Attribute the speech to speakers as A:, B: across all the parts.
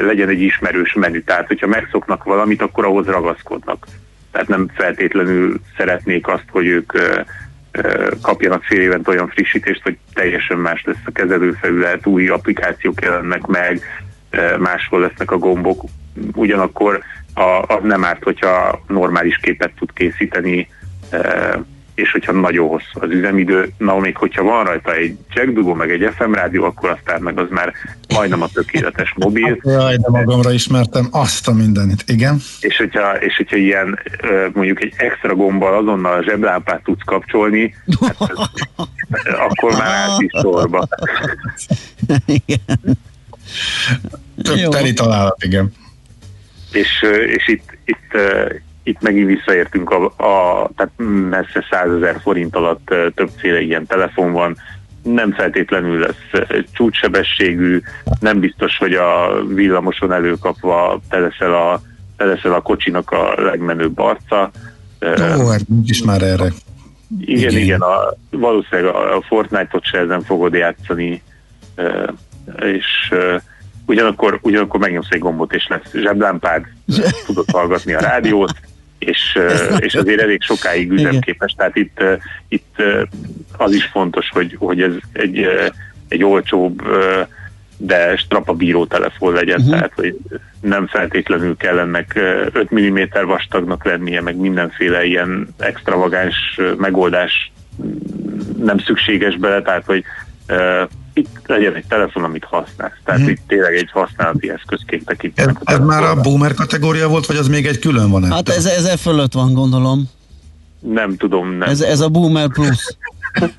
A: legyen egy ismerős menü. Tehát, hogyha megszoknak valamit, akkor ahhoz ragaszkodnak. Tehát nem feltétlenül szeretnék azt, hogy ők kapjanak fél évent olyan frissítést, hogy teljesen más lesz a kezelőfelület, új applikációk jelennek meg, máshol lesznek a gombok. Ugyanakkor a, az nem árt, hogyha normális képet tud készíteni, és hogyha nagyon hosszú az üzemidő, na még hogyha van rajta egy jackdugó, meg egy FM rádió, akkor aztán meg az már majdnem a tökéletes mobil. Hát,
B: jaj, de magamra ismertem azt a mindenit, igen.
A: És hogyha, és hogyha ilyen mondjuk egy extra gombbal azonnal a zseblámpát tudsz kapcsolni, hát ez, akkor már át is sorba.
B: Igen. Több teri találat, igen.
A: És, és itt, itt itt megint visszaértünk a, a tehát messze 100 ezer forint alatt többféle ilyen telefon van, nem feltétlenül lesz csúcssebességű, nem biztos, hogy a villamoson előkapva te leszel a, te leszel a kocsinak a legmenőbb arca.
B: Ó, hát is már erre.
A: Igen, igen, igen a, valószínűleg a, a Fortnite-ot se ezen fogod játszani, és ugyanakkor, ugyanakkor megnyomsz egy gombot, és lesz zseblámpád, tudod hallgatni a rádiót, és, és azért elég sokáig üzemképes, tehát itt, itt az is fontos, hogy, hogy ez egy, egy olcsóbb, de strapabíró telefon legyen, uh-huh. tehát hogy nem feltétlenül kell ennek 5 mm vastagnak lennie, meg mindenféle ilyen extravagáns megoldás nem szükséges bele, tehát hogy itt legyen egy telefon, amit használsz. Tehát hmm. itt tényleg egy használati eszközként tekintenek.
B: Ez, ez már a boomer kategória volt, vagy az még egy külön van?
C: Hát ez, ez e fölött van, gondolom.
A: Nem tudom. Nem.
C: Ez, ez a boomer plusz.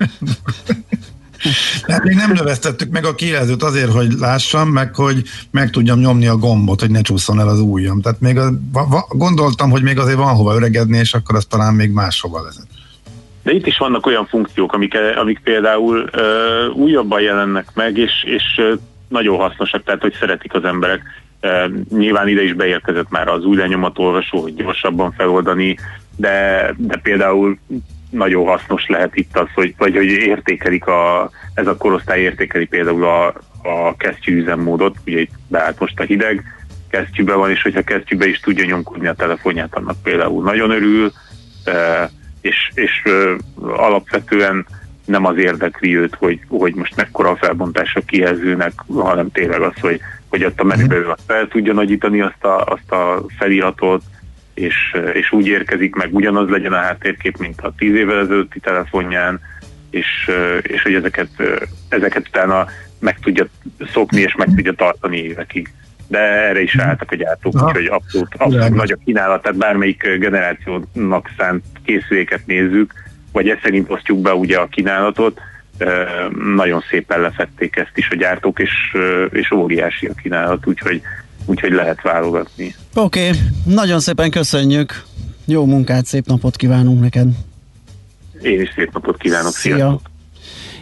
B: Hát még nem növesztettük meg a kijelzőt azért, hogy lássam, meg hogy meg tudjam nyomni a gombot, hogy ne csúszson el az ujjam. Tehát még a, va, gondoltam, hogy még azért van hova öregedni, és akkor az talán még máshova vezet.
A: De itt is vannak olyan funkciók, amik, amik például uh, újabban jelennek meg, és, és nagyon hasznosak, tehát hogy szeretik az emberek. Uh, nyilván ide is beérkezett már az új lenyomatolvasó, hogy gyorsabban feloldani, de, de például nagyon hasznos lehet itt az, hogy, vagy hogy értékelik a, ez a korosztály értékeli például a, a kesztyű üzemmódot, ugye itt beállt most a hideg, kesztyűbe van, és hogyha kesztyűbe is tudja nyomkodni a telefonját, annak például nagyon örül, uh, és, és ö, alapvetően nem az érdekli őt, hogy, hogy most mekkora a felbontás a kijelzőnek, hanem tényleg az, hogy, hogy ott a menübe ő azt fel tudja nagyítani azt a, azt a feliratot, és, és úgy érkezik meg, ugyanaz legyen a háttérkép, mint a tíz évvel ezelőtti telefonján, és, és hogy ezeket, ezeket utána meg tudja szokni, és meg tudja tartani évekig de erre is álltak a gyártók, úgyhogy abszolút, abszolút nagy a kínálat, tehát bármelyik generációnak szánt készüléket nézzük, vagy ezt szerint osztjuk be ugye a kínálatot, nagyon szépen lefették ezt is a gyártók, és, és óriási a kínálat, úgyhogy, úgyhogy lehet válogatni.
C: Oké, okay. nagyon szépen köszönjük, jó munkát, szép napot kívánunk neked!
A: Én is szép napot kívánok, Szia! sziasztok!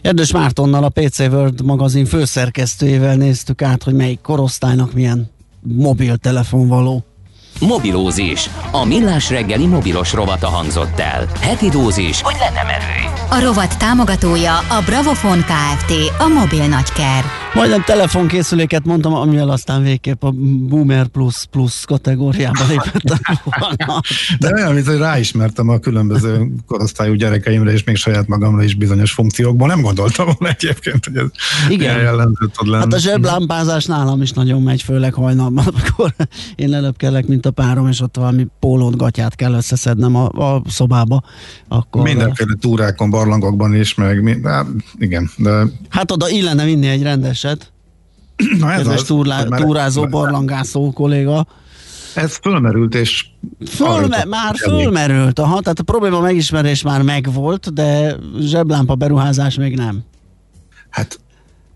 C: Erdős Mártonnal, a PC World magazin főszerkesztőjével néztük át, hogy melyik korosztálynak milyen mobiltelefon való.
D: Mobilózis. A millás reggeli mobilos rovata hangzott el. Heti dózis, hogy lenne merő.
E: A rovat támogatója a Bravofon Kft. A mobil nagyker.
C: Majdnem telefonkészüléket mondtam, amivel aztán végképp a Boomer Plus Plus kategóriába lépett volna.
B: De olyan, mint hogy ráismertem a különböző korosztályú gyerekeimre, és még saját magamra is bizonyos funkciókból. Nem gondoltam volna egyébként, hogy ez Igen. jellemző tud lenni.
C: Hát a zseblámpázás nálam is nagyon megy, főleg hajnalban, akkor én lelöpkelek, mint a párom, és ott valami pólót, gatyát kell összeszednem a, a szobába. Akkor...
B: Mindenféle túrákon, barlangokban is, meg hát, igen. De...
C: Hát oda illene vinni egy rendeset. Na ez Kedves az, túrlá, túrázó, barlangászó kolléga.
B: Ez fölmerült, és...
C: Fölme, már fölmerült, aha, tehát a probléma megismerés már megvolt, de zseblámpa beruházás még nem.
B: Hát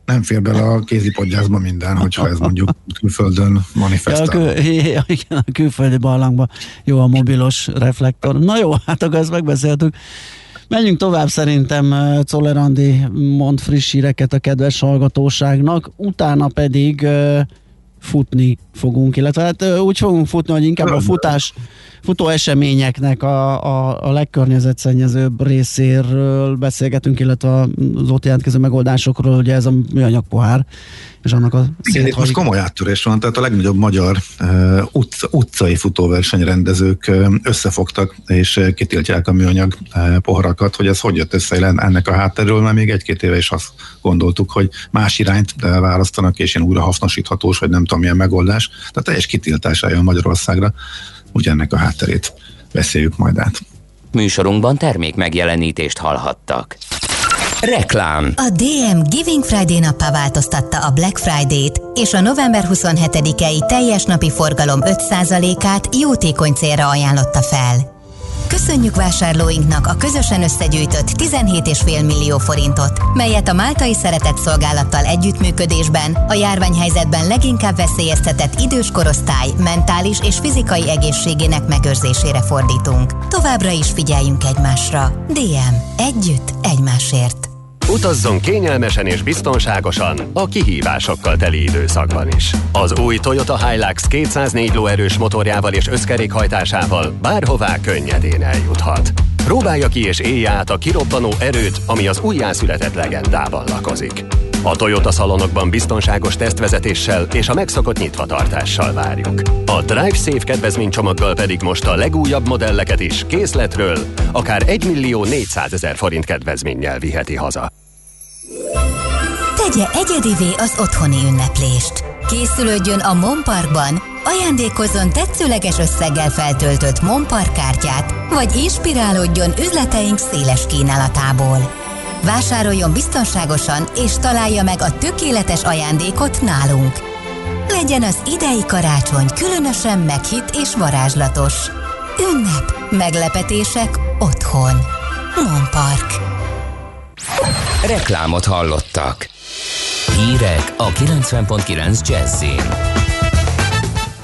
B: nem fér bele a kézipodgyászba minden, hogyha ez mondjuk külföldön manifestál. Ja, a, kül,
C: ja, igen, a külföldi barlangban jó a mobilos reflektor. Na jó, hát akkor ezt megbeszéltük. Menjünk tovább szerintem Czoller Andi mond friss híreket a kedves hallgatóságnak, utána pedig futni fogunk, illetve hát úgy fogunk futni, hogy inkább a futás, futó eseményeknek a, a, a legkörnyezetszennyezőbb részéről beszélgetünk, illetve az ott jelentkező megoldásokról, ugye ez a műanyag pohár, és annak a
B: Igen, itt most komoly áttörés van, tehát a legnagyobb magyar uh, utca, utcai futóversenyrendezők uh, összefogtak, és uh, kitiltják a műanyag uh, poharakat, hogy ez hogy jött össze ennek a hátterről, mert még egy-két éve is azt gondoltuk, hogy más irányt uh, választanak, és ilyen újra hasznosíthatós, vagy nem tudom milyen megoldás. Tehát teljes kitiltása jön Magyarországra, úgy ennek a hátterét beszéljük majd át.
D: Műsorunkban termék megjelenítést hallhattak. Reklám
E: A DM Giving Friday nappá változtatta a Black Friday-t, és a november 27-i teljes napi forgalom 5%-át jótékony célra ajánlotta fel. Köszönjük vásárlóinknak a közösen összegyűjtött 17,5 millió forintot, melyet a Máltai Szeretett Szolgálattal együttműködésben a járványhelyzetben leginkább veszélyeztetett idős korosztály mentális és fizikai egészségének megőrzésére fordítunk. Továbbra is figyeljünk egymásra. DM. Együtt. Egymásért.
F: Utazzon kényelmesen és biztonságosan a kihívásokkal teli időszakban is. Az új Toyota Hilux 204 lóerős motorjával és összkerékhajtásával bárhová könnyedén eljuthat. Próbálja ki és élje át a kirobbanó erőt, ami az újjászületett legendában lakozik. A Toyota szalonokban biztonságos tesztvezetéssel és a megszokott nyitvatartással várjuk. A Drive Safe kedvezménycsomaggal pedig most a legújabb modelleket is készletről akár 1 millió 400 ezer forint kedvezménnyel viheti haza.
E: Tegye egyedivé az otthoni ünneplést. Készülődjön a Monparkban, ajándékozzon tetszőleges összeggel feltöltött Monpark kártyát, vagy inspirálódjon üzleteink széles kínálatából. Vásároljon biztonságosan és találja meg a tökéletes ajándékot nálunk. Legyen az idei karácsony különösen meghitt és varázslatos. Ünnep, meglepetések otthon. Monpark.
D: Reklámot hallottak. Hírek a 90.9 Jazzin.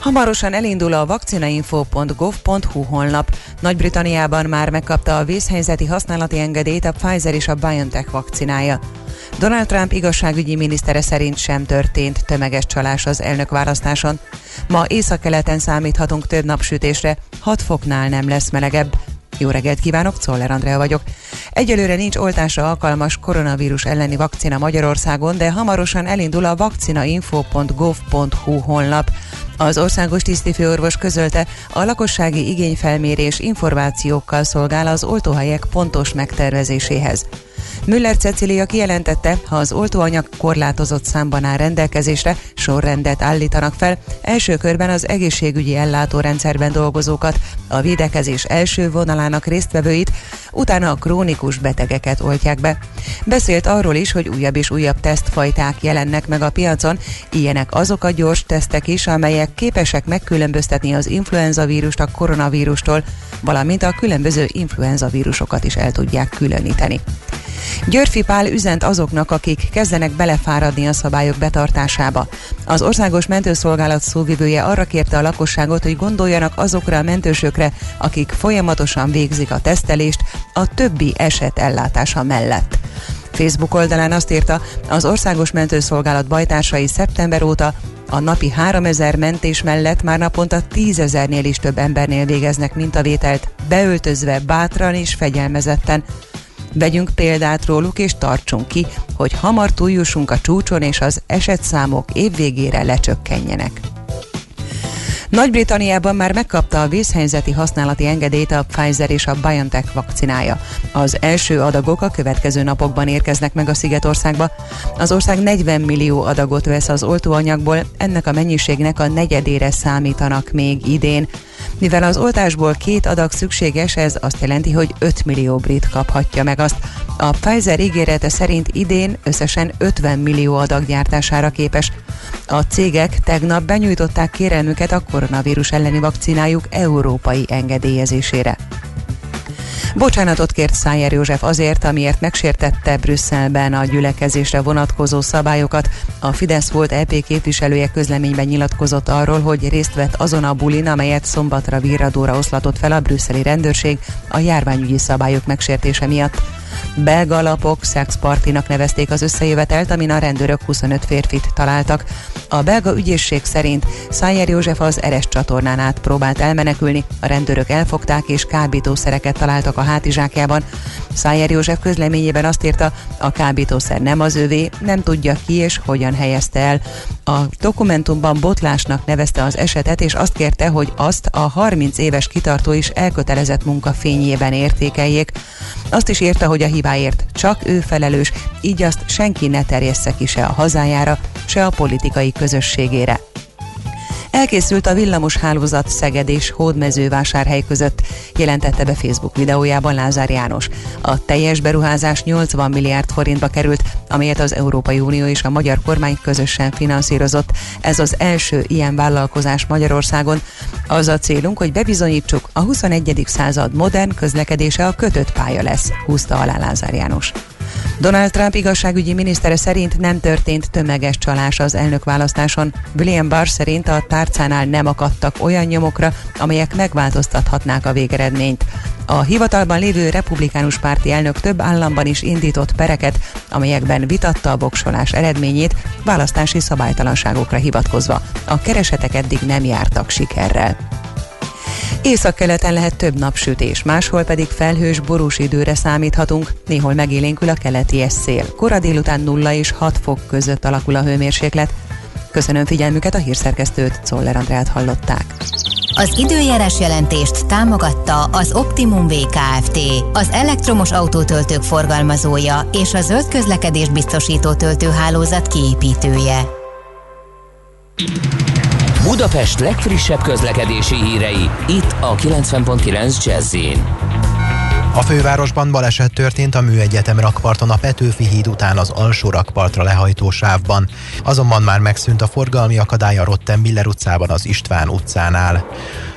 G: Hamarosan elindul a vakcinainfo.gov.hu honlap. Nagy-Britanniában már megkapta a vészhelyzeti használati engedélyt a Pfizer és a BioNTech vakcinája. Donald Trump igazságügyi minisztere szerint sem történt tömeges csalás az elnökválasztáson. Ma északkeleten számíthatunk több napsütésre, 6 foknál nem lesz melegebb. Jó reggelt kívánok, Czoller Andrea vagyok. Egyelőre nincs oltásra alkalmas koronavírus elleni vakcina Magyarországon, de hamarosan elindul a vakcinainfo.gov.hu honlap. Az országos tisztifőorvos közölte, a lakossági igényfelmérés információkkal szolgál az oltóhelyek pontos megtervezéséhez. Müller Cecilia kijelentette, ha az oltóanyag korlátozott számban áll rendelkezésre, sorrendet állítanak fel, első körben az egészségügyi ellátórendszerben dolgozókat, a védekezés első vonalának résztvevőit, utána a krónikus betegeket oltják be. Beszélt arról is, hogy újabb és újabb tesztfajták jelennek meg a piacon, ilyenek azok a gyors tesztek is, amelyek képesek megkülönböztetni az influenza vírust a koronavírustól, valamint a különböző influenza vírusokat is el tudják különíteni. Györfi Pál üzent azoknak, akik kezdenek belefáradni a szabályok betartásába. Az Országos Mentőszolgálat szóvivője arra kérte a lakosságot, hogy gondoljanak azokra a mentősökre, akik folyamatosan végzik a tesztelést a többi eset ellátása mellett. Facebook oldalán azt írta, az Országos Mentőszolgálat bajtársai szeptember óta a napi 3000 mentés mellett már naponta 10 ezernél is több embernél végeznek mintavételt, beöltözve bátran és fegyelmezetten, Vegyünk példát róluk és tartsunk ki, hogy hamar túljussunk a csúcson és az esetszámok évvégére lecsökkenjenek. Nagy-Britanniában már megkapta a vészhelyzeti használati engedélyt a Pfizer és a BioNTech vakcinája. Az első adagok a következő napokban érkeznek meg a Szigetországba. Az ország 40 millió adagot vesz az oltóanyagból, ennek a mennyiségnek a negyedére számítanak még idén. Mivel az oltásból két adag szükséges, ez azt jelenti, hogy 5 millió brit kaphatja meg azt. A Pfizer ígérete szerint idén összesen 50 millió adag gyártására képes. A cégek tegnap benyújtották kérelmüket a koronavírus elleni vakcinájuk európai engedélyezésére. Bocsánatot kért Szájer József azért, amiért megsértette Brüsszelben a gyülekezésre vonatkozó szabályokat. A Fidesz volt EP képviselője közleményben nyilatkozott arról, hogy részt vett azon a bulin, amelyet szombatra virradóra oszlatott fel a brüsszeli rendőrség a járványügyi szabályok megsértése miatt. Belga alapok szexpartinak nevezték az összejövetelt, amin a rendőrök 25 férfit találtak. A belga ügyészség szerint Szájer József az Eres csatornán át próbált elmenekülni, a rendőrök elfogták és kábítószereket találtak a hátizsákjában. Szájer József közleményében azt írta, a kábítószer nem az övé, nem tudja ki és hogyan helyezte el. A dokumentumban botlásnak nevezte az esetet, és azt kérte, hogy azt a 30 éves kitartó is elkötelezett munka fényében értékeljék. Azt is írta, hogy a hibáért csak ő felelős, így azt senki ne terjessze ki se a hazájára, se a politikai közösségére. Elkészült a villamos hálózat Szeged és Hódmezővásárhely között, jelentette be Facebook videójában Lázár János. A teljes beruházás 80 milliárd forintba került, amelyet az Európai Unió és a magyar kormány közösen finanszírozott. Ez az első ilyen vállalkozás Magyarországon. Az a célunk, hogy bebizonyítsuk, a 21. század modern közlekedése a kötött pálya lesz, húzta alá Lázár János. Donald Trump igazságügyi minisztere szerint nem történt tömeges csalás az elnökválasztáson. William Barr szerint a tárcánál nem akadtak olyan nyomokra, amelyek megváltoztathatnák a végeredményt. A hivatalban lévő republikánus párti elnök több államban is indított pereket, amelyekben vitatta a voksolás eredményét választási szabálytalanságokra hivatkozva. A keresetek eddig nem jártak sikerrel. Északkeleten lehet több napsütés, máshol pedig felhős borús időre számíthatunk, néhol megélénkül a keleti szél. Kora délután 0 és 6 fok között alakul a hőmérséklet. Köszönöm figyelmüket, a hírszerkesztőt, Czoller Andrát hallották.
E: Az időjárás jelentést támogatta az Optimum VKFT, az elektromos autótöltők forgalmazója és a zöld közlekedés biztosító töltőhálózat kiépítője.
D: Budapest legfrissebb közlekedési hírei, itt a 90.9 jazz
H: a fővárosban baleset történt a Műegyetem rakparton a Petőfi híd után az alsó rakpartra lehajtó sávban. Azonban már megszűnt a forgalmi akadály a Rottenbiller utcában az István utcánál.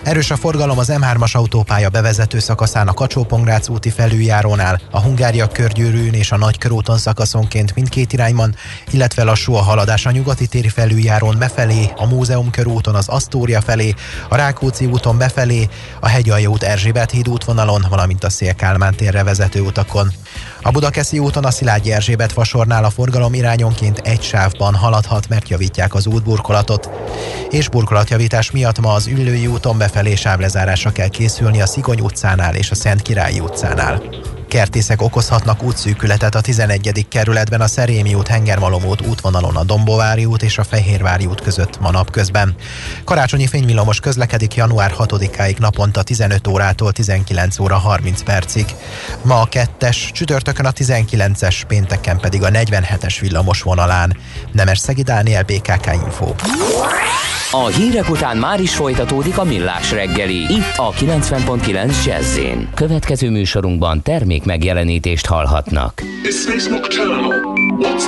H: Erős a forgalom az M3-as autópálya bevezető szakaszán a kacsó úti felüljárónál, a Hungária körgyűrűn és a Nagykörúton szakaszonként mindkét irányban, illetve lassú a haladás a nyugati téri felüljárón befelé, a Múzeum körúton az Asztória felé, a Rákóczi úton befelé, a Hegyalja út Erzsébet híd útvonalon, valamint a Szél Kálmán térre vezető utakon. A Budakeszi úton a Szilágyi Erzsébet vasornál a forgalom irányonként egy sávban haladhat, mert javítják az útburkolatot. És burkolatjavítás miatt ma az Üllői úton befelé sávlezárásra kell készülni a Szigony utcánál és a Szent Királyi utcánál. Kertészek okozhatnak útszűkületet a 11. kerületben a Szerémi út, Hengermalom út útvonalon a Dombovári út és a Fehérvári út között ma napközben. Karácsonyi fényvillamos közlekedik január 6-áig naponta 15 órától 19 óra 30 percig. Ma a kettes, csütörtökön a 19-es, pénteken pedig a 47-es villamos vonalán. Nemes Szegi Dániel, BKK Info.
D: A hírek után már is folytatódik a millás reggeli, itt a 90.9 jazz Következő műsorunkban termék termék megjelenítést hallhatnak. What's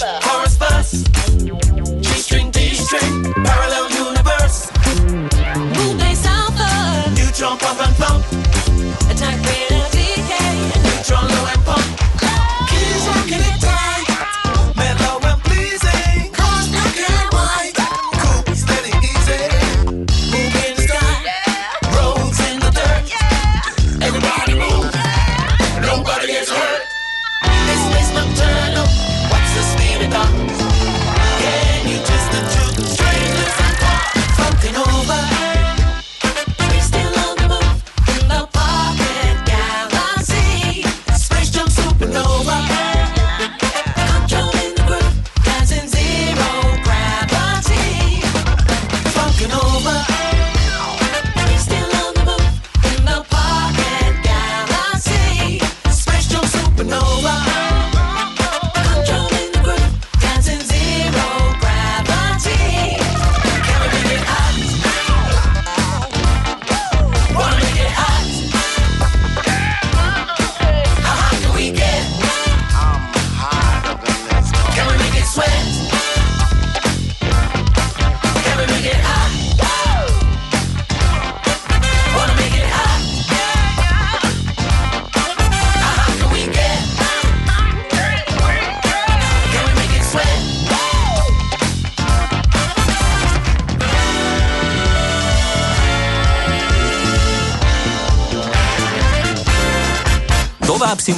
D: Never.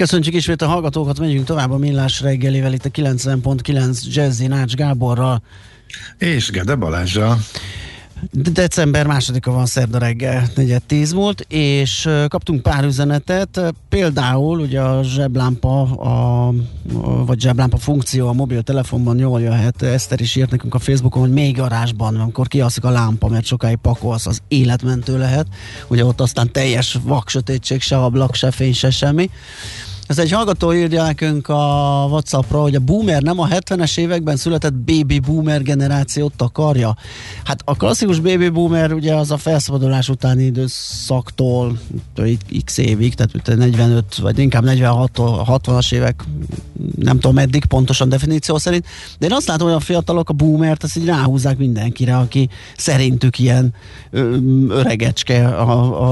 C: Köszönjük ismét a hallgatókat, megyünk tovább a Millás reggelivel itt a 90.9 Jazzy Nács Gáborral.
B: És Gede Balázsa.
C: De- December másodika van szerda reggel, negyed tíz múlt, és kaptunk pár üzenetet, például ugye a zseblámpa, a, vagy zseblámpa funkció a mobiltelefonban jól jöhet. Eszter is írt nekünk a Facebookon, hogy még garázsban, amikor kialszik a lámpa, mert sokáig pakolsz, az életmentő lehet. Ugye ott aztán teljes vaksötétség, se ablak, se fény, se semmi. Ez egy hallgató írja nekünk a Whatsappra, hogy a boomer nem a 70-es években született baby boomer generációt takarja. Hát a klasszikus baby boomer ugye az a felszabadulás utáni időszaktól x évig, tehát mint 45 vagy inkább 46 60-as évek, nem tudom meddig pontosan definíció szerint, de én azt látom, hogy a fiatalok a boomert azt így ráhúzzák mindenkire, aki szerintük ilyen öregecske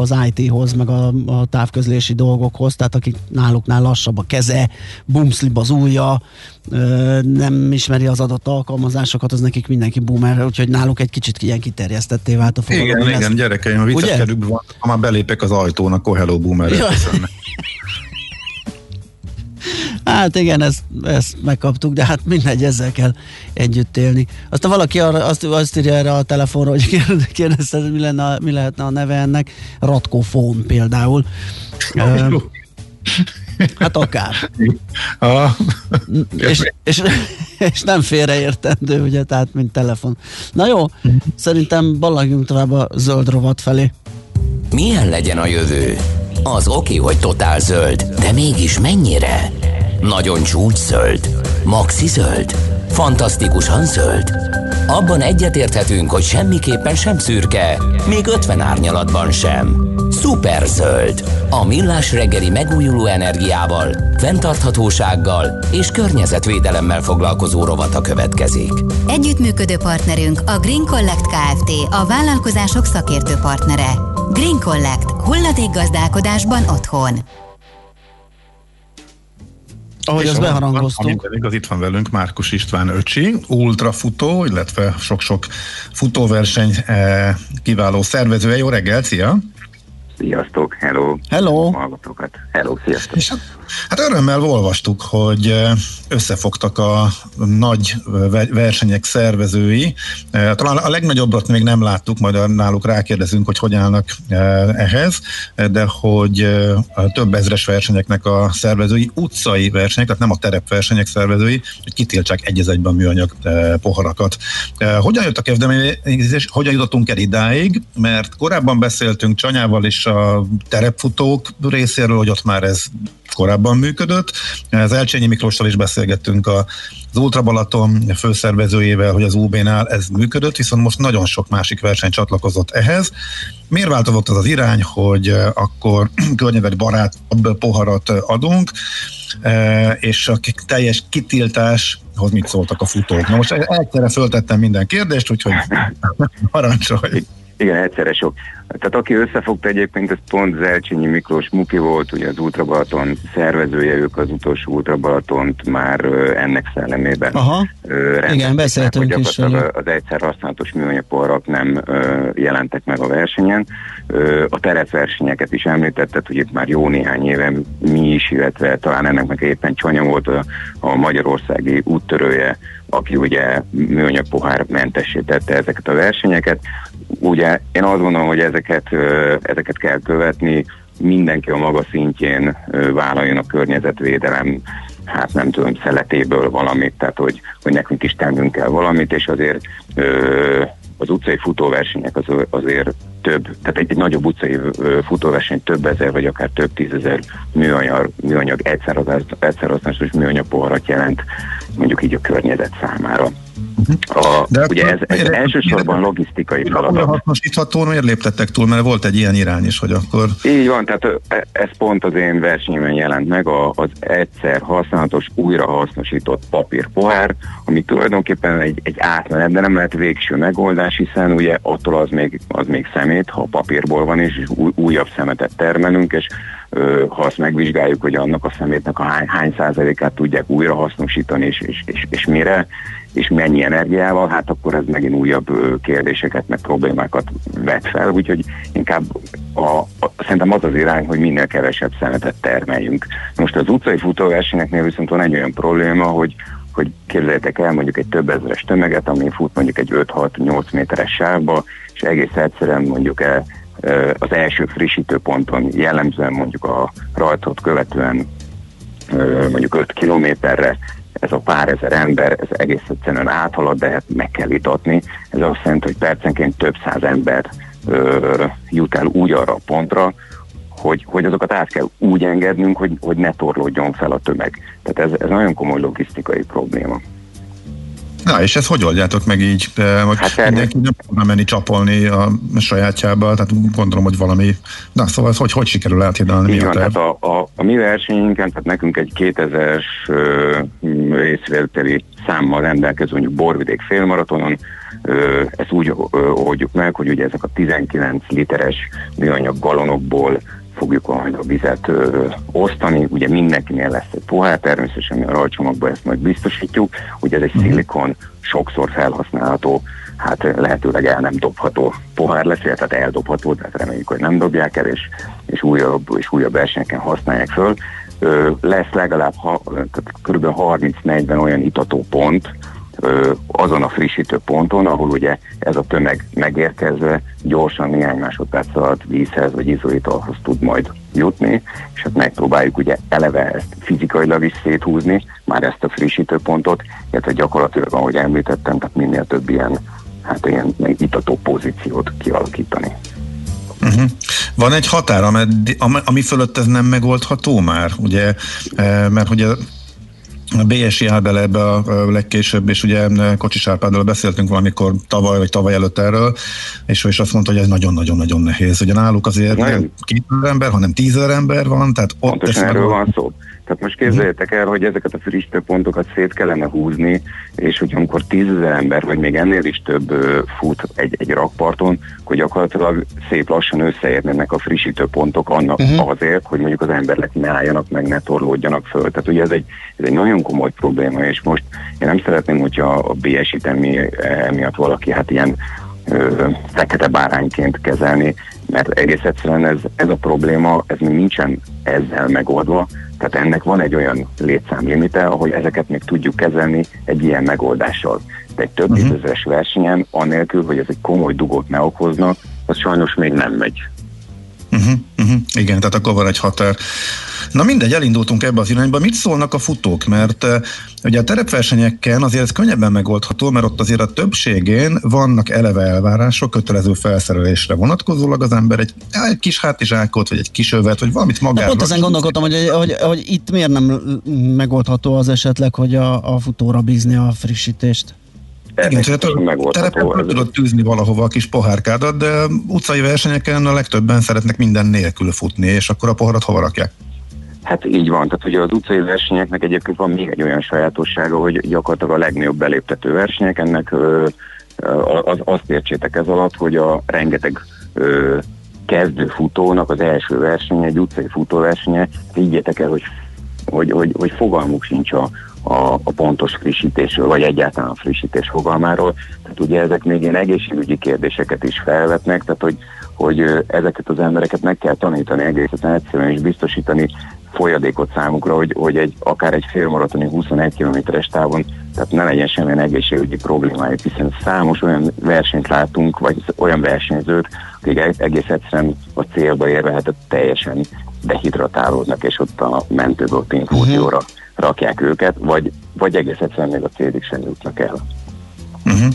C: az IT-hoz, meg a, a távközlési dolgokhoz, tehát akik náluknál lassabb a keze, bumszlib az ujja, nem ismeri az adott alkalmazásokat, az nekik mindenki boomer, úgyhogy náluk egy kicsit ilyen kiterjesztetté vált a fogalom.
B: Igen, igen,
C: ezt-
B: gyerekeim, a
C: Ugye?
B: vicces kerükben van, ha már belépek az ajtón, akkor hello boomer.
C: Ja. Hát igen, ezt, ezt megkaptuk, de hát mindegy, ezzel kell együtt élni. Aztán valaki arra, azt, azt írja erre a telefonra, hogy kérde- kérdezte, mi, lenne, mi lehetne a neve ennek. Ratkofón például. Ö, hát akár.
B: Ah,
C: És, és, és nem félreértendő, ugye, tehát mint telefon. Na jó, szerintem ballagjunk tovább a zöld rovat felé.
D: Milyen legyen a jövő? Az oké, hogy totál zöld, de mégis mennyire? Nagyon csúcs zöld? Maxi zöld? Fantasztikusan zöld? Abban egyetérthetünk, hogy semmiképpen sem szürke, még 50 árnyalatban sem. Szuper zöld. A millás reggeli megújuló energiával, fenntarthatósággal és környezetvédelemmel foglalkozó rovata következik.
E: Együttműködő partnerünk a Green Collect Kft. A vállalkozások szakértő partnere. Green Collect. Hulladék gazdálkodásban otthon.
C: Ahogy
B: És
C: azt beharangoztuk.
B: Ami pedig az itt van velünk Márkus István öcsi, ultrafutó, illetve sok-sok futóverseny eh, kiváló szervezője. Jó reggel, szia!
I: Sziasztok, hello!
C: Hello!
I: Hallgatókat, hello, sziasztok!
B: És hát örömmel olvastuk, hogy eh, összefogtak a nagy ve- versenyek szervezői. Eh, Talán a legnagyobbat még nem láttuk, majd náluk rákérdezünk, hogy hogy állnak eh, ehhez, eh, de hogy eh, a több ezres versenyeknek a szervezői, utcai versenyek, tehát nem a terepversenyek szervezői, hogy kitiltsák egy egyben műanyag eh, poharakat. Eh, Hogyan jött a kezdeményezés, hogyan jutottunk el idáig? Mert korábban beszéltünk Csanyával is a terepfutók részéről, hogy ott már ez korábban működött. Az Elcsényi Miklóssal is beszélgettünk a, az Ultra Balaton főszervezőjével, hogy az UB-nál ez működött, viszont most nagyon sok másik verseny csatlakozott ehhez. Miért változott az az irány, hogy eh, akkor környezetbarát poharat eh, adunk, eh, és a teljes kitiltáshoz mit szóltak a futók? Na most egyszerre föltettem minden kérdést, úgyhogy parancsolj.
I: Igen, egyszerre sok. Tehát aki összefogta egyébként, ez pont Zelcsényi Miklós Muki volt, ugye az Ultra Balaton szervezője, ők az utolsó Ultra Balatont már ennek szellemében
C: Aha.
I: rendezték
C: Igen, beszéltünk is
I: gyakorlatilag az egyszer használatos műanyagpoharak nem jelentek meg a versenyen. A terepversenyeket is említetted, hogy itt már jó néhány éve mi is, illetve talán ennek meg éppen Csanya volt a, a magyarországi úttörője, aki ugye műanyag pohár mentessé tette ezeket a versenyeket. Ugye én azt gondolom, hogy ezeket, ezeket kell követni, mindenki a maga szintjén vállaljon a környezetvédelem hát nem tudom, szeletéből valamit, tehát hogy, hogy nekünk is tennünk kell valamit, és azért az utcai futóversenyek az, azért több, tehát egy, egy nagyobb utcai futóverseny több ezer, vagy akár több tízezer műanyag, műanyag egyszer, egyszer használatos műanyag poharat jelent mondjuk így a környezet számára. A,
B: De
I: ugye ez, ez
B: miért-
I: elsősorban logisztikai
B: Újra
I: feladat.
B: hasznosítható, miért léptettek túl? Mert volt egy ilyen irány is, hogy akkor
I: Így van, tehát e- ez pont az én versenyben jelent meg, az egyszer használatos, újrahasznosított papírpohár, ami tulajdonképpen egy, egy átmenet, de nem lehet végső megoldás, hiszen ugye attól az még, az még szemét, ha papírból van, és új, újabb szemetet termelünk, és ö, ha azt megvizsgáljuk, hogy annak a szemétnek a hány, hány százalékát tudják újrahasznosítani, és, és, és, és mire, és mennyi energiával, hát akkor ez megint újabb kérdéseket, meg problémákat vet fel, úgyhogy inkább a, a, szerintem az az irány, hogy minél kevesebb szemetet termeljünk. Most az utcai futóversenyeknél viszont van egy olyan probléma, hogy hogy képzeljétek el mondjuk egy több ezeres tömeget, ami fut mondjuk egy 5-6-8 méteres sávba, és egész egyszerűen mondjuk el, ö, az első frissítőponton jellemzően mondjuk a rajtot követően ö, mondjuk 5 kilométerre ez a pár ezer ember, ez egész egyszerűen áthalad, de hát meg kell vitatni. Ez azt jelenti, hogy percenként több száz ember ö, jut el úgy arra a pontra, hogy, hogy azokat át kell úgy engednünk, hogy, hogy ne torlódjon fel a tömeg. Tehát ez, ez nagyon komoly logisztikai probléma.
B: Na, és ezt hogy oldjátok meg így? Hogy
I: Hát
B: mindenki nem tudna menni csapolni a sajátjába, tehát gondolom, hogy valami... Na, szóval ez hogy, hogy sikerül áthidalni? Mi
I: Így van, tehát a, a, a mi versenyünken, tehát nekünk egy 2000-es ö, m, részvételi számmal rendelkező mondjuk Borvidék félmaratonon, ö, ezt úgy ö, oldjuk meg, hogy ugye ezek a 19 literes műanyag galonokból fogjuk majd a vizet ö, osztani, ugye mindenkinél lesz egy pohár, természetesen mi a rajcsomagban ezt majd biztosítjuk, ugye ez egy szilikon, sokszor felhasználható, hát lehetőleg el nem dobható pohár lesz, tehát eldobható, tehát reméljük, hogy nem dobják el, és, és újabb, és újabb versenyeken használják föl. Ö, lesz legalább ha, kb. 30-40 olyan itató pont, azon a frissítő ponton, ahol ugye ez a tömeg megérkezve gyorsan néhány másodperc alatt vízhez vagy izóitalhoz tud majd jutni, és hát megpróbáljuk ugye eleve ezt fizikailag is széthúzni, már ezt a frissítő pontot, illetve gyakorlatilag, ahogy említettem, tehát minél több ilyen, hát ilyen itató pozíciót kialakítani.
B: Uh-huh. Van egy határ, ameddi, am- ami fölött ez nem megoldható már, ugye, Eh, mert a BSI áll bele ebbe a a legkésőbb, és ugye eh, Kocsis Árpáddal beszéltünk valamikor tavaly, vagy tavaly előtt erről, és ő is azt mondta, hogy ez nagyon-nagyon-nagyon nehéz. Ugye náluk azért
I: Nagyon.
B: nem 2000 ember, hanem 10 ember van, tehát ott
I: Pontosan erről van szó. Tehát most képzeljétek el, hogy ezeket a frissítő pontokat szét kellene húzni, és hogy amikor tízezer ember, vagy még ennél is több fut egy, egy rakparton, akkor gyakorlatilag szép lassan összeérnének a frissítő pontok annak uh-huh. azért, hogy mondjuk az emberek ne álljanak meg, ne torlódjanak föl. Tehát ugye ez egy, ez egy nagyon komoly probléma, és most én nem szeretném, hogyha a BS-it emi, emiatt valaki hát ilyen fekete bárányként kezelni, mert egész egyszerűen ez, ez a probléma, ez még nincsen ezzel megoldva, Tehát ennek van egy olyan létszámlimite, ahol ezeket még tudjuk kezelni egy ilyen megoldással. De egy több tízezeres versenyen, anélkül, hogy ez egy komoly dugót ne okozna, az sajnos még nem megy.
B: Uh-huh, uh-huh. Igen, tehát akkor van egy határ. Na mindegy, elindultunk ebbe az irányba. Mit szólnak a futók? Mert uh, ugye a terepversenyeken azért ez könnyebben megoldható, mert ott azért a többségén vannak eleve elvárások, kötelező felszerelésre vonatkozólag az ember egy, egy kis hátizsákot, vagy egy kis övet, vagy valamit magára.
C: pont ezen gondolkodtam, hogy, hogy, hogy itt miért nem megoldható az esetleg, hogy a, a futóra bízni a frissítést.
B: Igen, tehát fel tudod tűzni valahova a kis pohárkádat, de utcai versenyeken a legtöbben szeretnek minden nélkül futni, és akkor a poharat hova rakják?
I: Hát így van, tehát ugye az utcai versenyeknek egyébként van még egy olyan sajátossága, hogy gyakorlatilag a legnagyobb beléptető versenyek, ennek ö, az, azt értsétek ez alatt, hogy a rengeteg ö, kezdő futónak az első versenye, egy utcai futóversenye, higgyétek el, hogy, hogy, hogy, hogy fogalmuk sincs a, a, a pontos frissítésről, vagy egyáltalán a frissítés fogalmáról. Tehát ugye ezek még ilyen egészségügyi kérdéseket is felvetnek, tehát hogy, hogy ezeket az embereket meg kell tanítani egészen egyszerűen és biztosítani folyadékot számukra, hogy, hogy egy, akár egy félmaratoni 21 kilométeres távon, tehát ne legyen semmilyen egészségügyi problémájuk, hiszen számos olyan versenyt látunk, vagy olyan versenyzőt, akik e- egész egyszerűen a célba érve hát teljesen dehidratálódnak, és ott a mentőből infúzióra rakják őket, vagy, vagy egész egyszerűen még a célig sem jutnak el.
B: Uh-huh.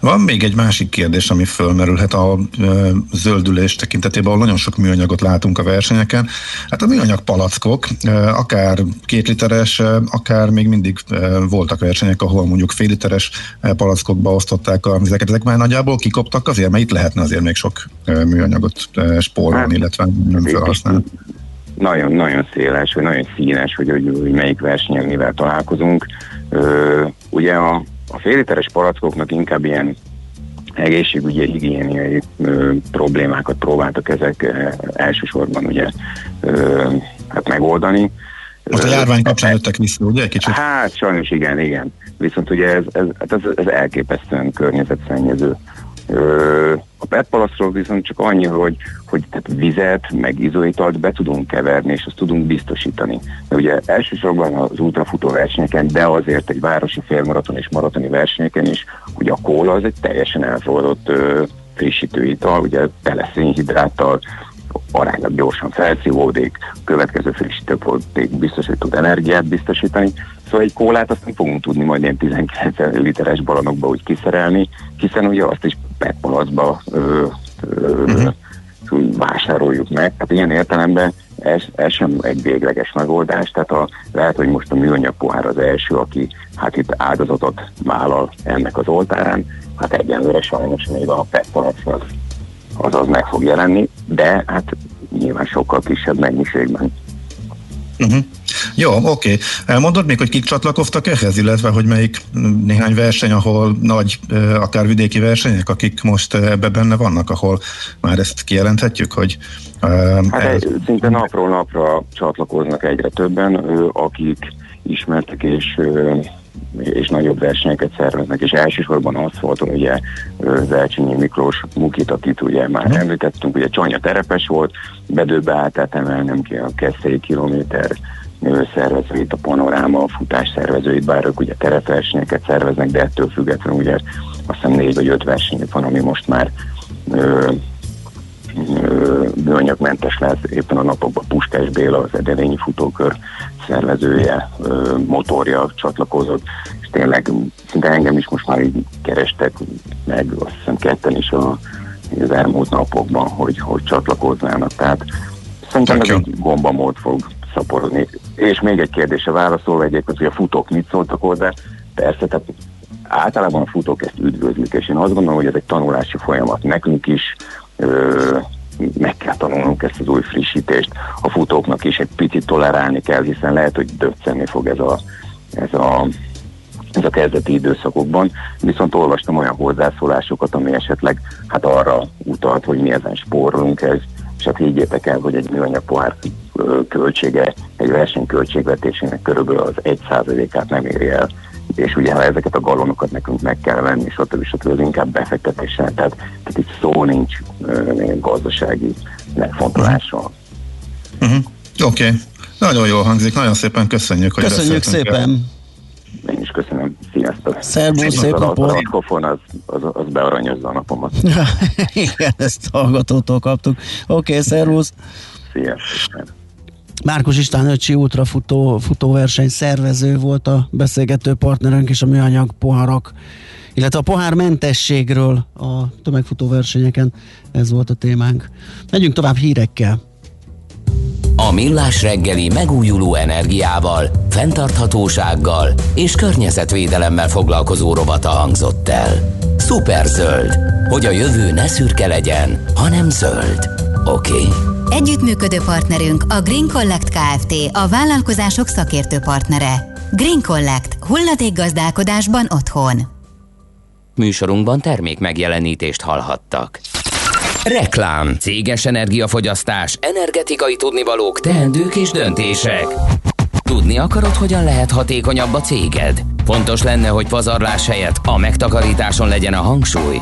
B: Van még egy másik kérdés, ami fölmerülhet a ö, zöldülés tekintetében, ahol nagyon sok műanyagot látunk a versenyeken. Hát a műanyag palackok, ö, akár két literes, ö, akár még mindig ö, voltak versenyek, ahol mondjuk fél literes ö, palackokba osztották a vizeket. Ezek már nagyjából kikoptak azért, mert itt lehetne azért még sok ö, műanyagot ö, spórolni, illetve nem felhasználni.
I: Nagyon-nagyon széles, vagy nagyon színes, hogy, hogy, hogy melyik versenyen mivel találkozunk. Ö, ugye a, a fél literes palackoknak inkább ilyen egészségügyi, higiéniai ö, problémákat próbáltak ezek ö, elsősorban ugye ö, hát megoldani.
B: Most a járvány kapcsán jöttek vissza, ugye kicsit?
I: Hát sajnos igen, igen. Viszont ugye ez, ez, hát ez, ez elképesztően környezetszennyező. A PET palasztról viszont csak annyi, hogy, hogy tehát vizet, meg izóitalt be tudunk keverni, és azt tudunk biztosítani. De ugye elsősorban az ultrafutó versenyeken, de azért egy városi félmaraton és maratoni versenyeken is, ugye a kóla az egy teljesen elfogadott ö, frissítő ital, ugye tele szénhidráttal, aránylag gyorsan felszívódik, következő frissítőpolték biztos, hogy tud energiát biztosítani. Szóval egy kólát azt nem fogunk tudni majd ilyen 19 literes balonokba úgy kiszerelni, hiszen ugye azt is PET palacba ö, ö, uh-huh. vásároljuk meg. Hát ilyen értelemben ez, ez sem egy végleges megoldás, tehát a, lehet, hogy most a műanyag pohár az első, aki hát itt áldozatot vállal ennek az oltárán, hát egyenlőre sajnos még a PET palac az, az, az meg fog jelenni, de hát nyilván sokkal kisebb mennyiségben.
B: Uh-huh. Jó, oké. Elmondod még, hogy kik csatlakoztak ehhez, illetve hogy melyik néhány verseny, ahol nagy, akár vidéki versenyek, akik most ebbe benne vannak, ahol már ezt kijelenthetjük, hogy ö,
I: Hát
B: ez,
I: szinte napról napra csatlakoznak egyre többen, akik ismertek és és nagyobb versenyeket szerveznek, és elsősorban aszfalton ugye Zelcsényi Miklós Mukit, akit ugye már említettünk, ugye Csanya terepes volt, bedőbe állt, tehát emelnem ki a Keszei kilométer szervezőit, a panoráma, a futás szervezőit, bár ők ugye terepversenyeket szerveznek, de ettől függetlenül ugye azt hiszem négy vagy öt versenyük van, ami most már ö, műanyagmentes lesz. Éppen a napokban Puskás Béla, az Edelényi Futókör szervezője, motorja csatlakozott, és tényleg szinte engem is most már így kerestek meg, azt hiszem ketten is a, az elmúlt napokban, hogy, hogy csatlakoznának. Tehát szerintem ez egy gombamód fog szaporodni. És még egy kérdése válaszolva egyébként, hogy a futók mit szóltak hozzá. Persze, tehát általában a futók ezt üdvözlik, és én azt gondolom, hogy ez egy tanulási folyamat. Nekünk is ö, meg kell tanulnunk ezt az új frissítést. A futóknak is egy picit tolerálni kell, hiszen lehet, hogy döccenni fog ez a, ez a ez a kezdeti időszakokban, viszont olvastam olyan hozzászólásokat, ami esetleg hát arra utalt, hogy mi ezen spórolunk, ez, és hát higgyétek el, hogy egy műanyag pohár költsége egy verseny költségvetésének körülbelül az 1%-át nem éri el és ugye ha ezeket a galonokat nekünk meg kell venni, stb. stb. az inkább befektetéssel, tehát, tehát itt szó nincs uh, gazdasági megfontolásról.
B: Uh-huh. Oké. Okay. Nagyon jól hangzik, nagyon szépen köszönjük, hogy
C: Köszönjük szépen.
I: Én is köszönöm. Sziasztok.
C: Szervusz, szép napot.
I: A mikrofon az, az, az bearanyozza a napomat.
C: Igen, ezt hallgatótól kaptuk. Oké, okay, szervusz.
I: Sziasztok.
C: Márkus István öcsi ultrafutó futóverseny szervező volt a beszélgető partnerünk és a műanyag poharak, illetve a pohármentességről a tömegfutó versenyeken ez volt a témánk. Megyünk tovább hírekkel.
D: A Millás reggeli megújuló energiával, fenntarthatósággal és környezetvédelemmel foglalkozó rovata hangzott el. Superzöld, hogy a jövő ne szürke legyen, hanem zöld. Oké? Okay.
E: Együttműködő partnerünk a Green Collect Kft. a vállalkozások szakértő partnere. Green Collect. Hulladékgazdálkodásban otthon.
D: Műsorunkban termék megjelenítést hallhattak. Reklám, céges energiafogyasztás, energetikai tudnivalók, teendők és döntések. Tudni akarod, hogyan lehet hatékonyabb a céged? Fontos lenne, hogy pazarlás helyett a megtakarításon legyen a hangsúly.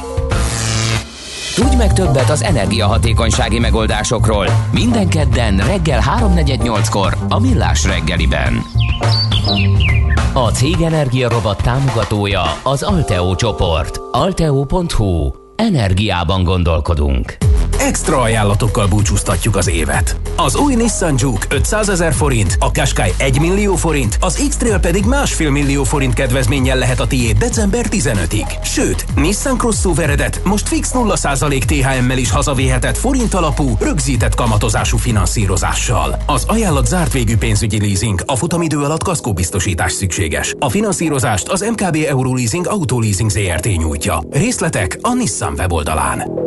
D: Tudj meg többet az energiahatékonysági megoldásokról minden kedden reggel 3.48-kor a Millás reggeliben. A Cég Energia Robot támogatója az Alteo csoport. Alteo.hu. Energiában gondolkodunk.
J: Extra ajánlatokkal búcsúztatjuk az évet. Az új Nissan Juke 500 ezer forint, a Qashqai 1 millió forint, az X-Trail pedig másfél millió forint kedvezménnyel lehet a tiéd december 15-ig. Sőt, Nissan Crossoveredet most fix 0% THM-mel is hazavéhetett forint alapú, rögzített kamatozású finanszírozással. Az ajánlat zárt végű pénzügyi leasing, a futamidő alatt kaszkóbiztosítás szükséges. A finanszírozást az MKB Euroleasing Autoleasing ZRT nyújtja. Részletek a Nissan weboldalán.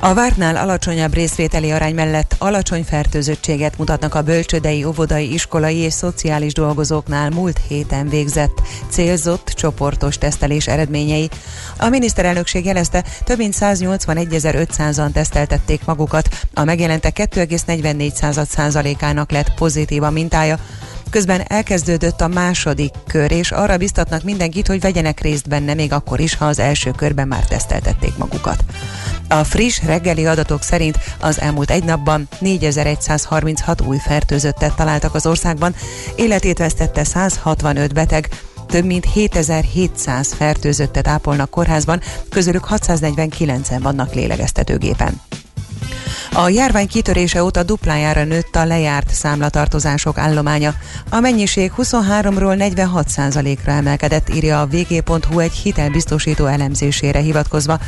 G: A vártnál alacsonyabb részvételi arány mellett alacsony fertőzöttséget mutatnak a bölcsödei, óvodai, iskolai és szociális dolgozóknál múlt héten végzett célzott csoportos tesztelés eredményei. A miniszterelnökség jelezte, több mint 181.500-an teszteltették magukat, a megjelentek 2,44 százalékának lett pozitív a mintája, Közben elkezdődött a második kör, és arra biztatnak mindenkit, hogy vegyenek részt benne, még akkor is, ha az első körben már teszteltették magukat. A friss reggeli adatok szerint az elmúlt egy napban 4136 új fertőzöttet találtak az országban, életét vesztette 165 beteg, több mint 7700 fertőzöttet ápolnak kórházban, közülük 649-en vannak lélegeztetőgépen. A járvány kitörése óta duplájára nőtt a lejárt számlatartozások állománya. A mennyiség 23-ról 46 ra emelkedett, írja a vg.hu egy hitelbiztosító elemzésére hivatkozva.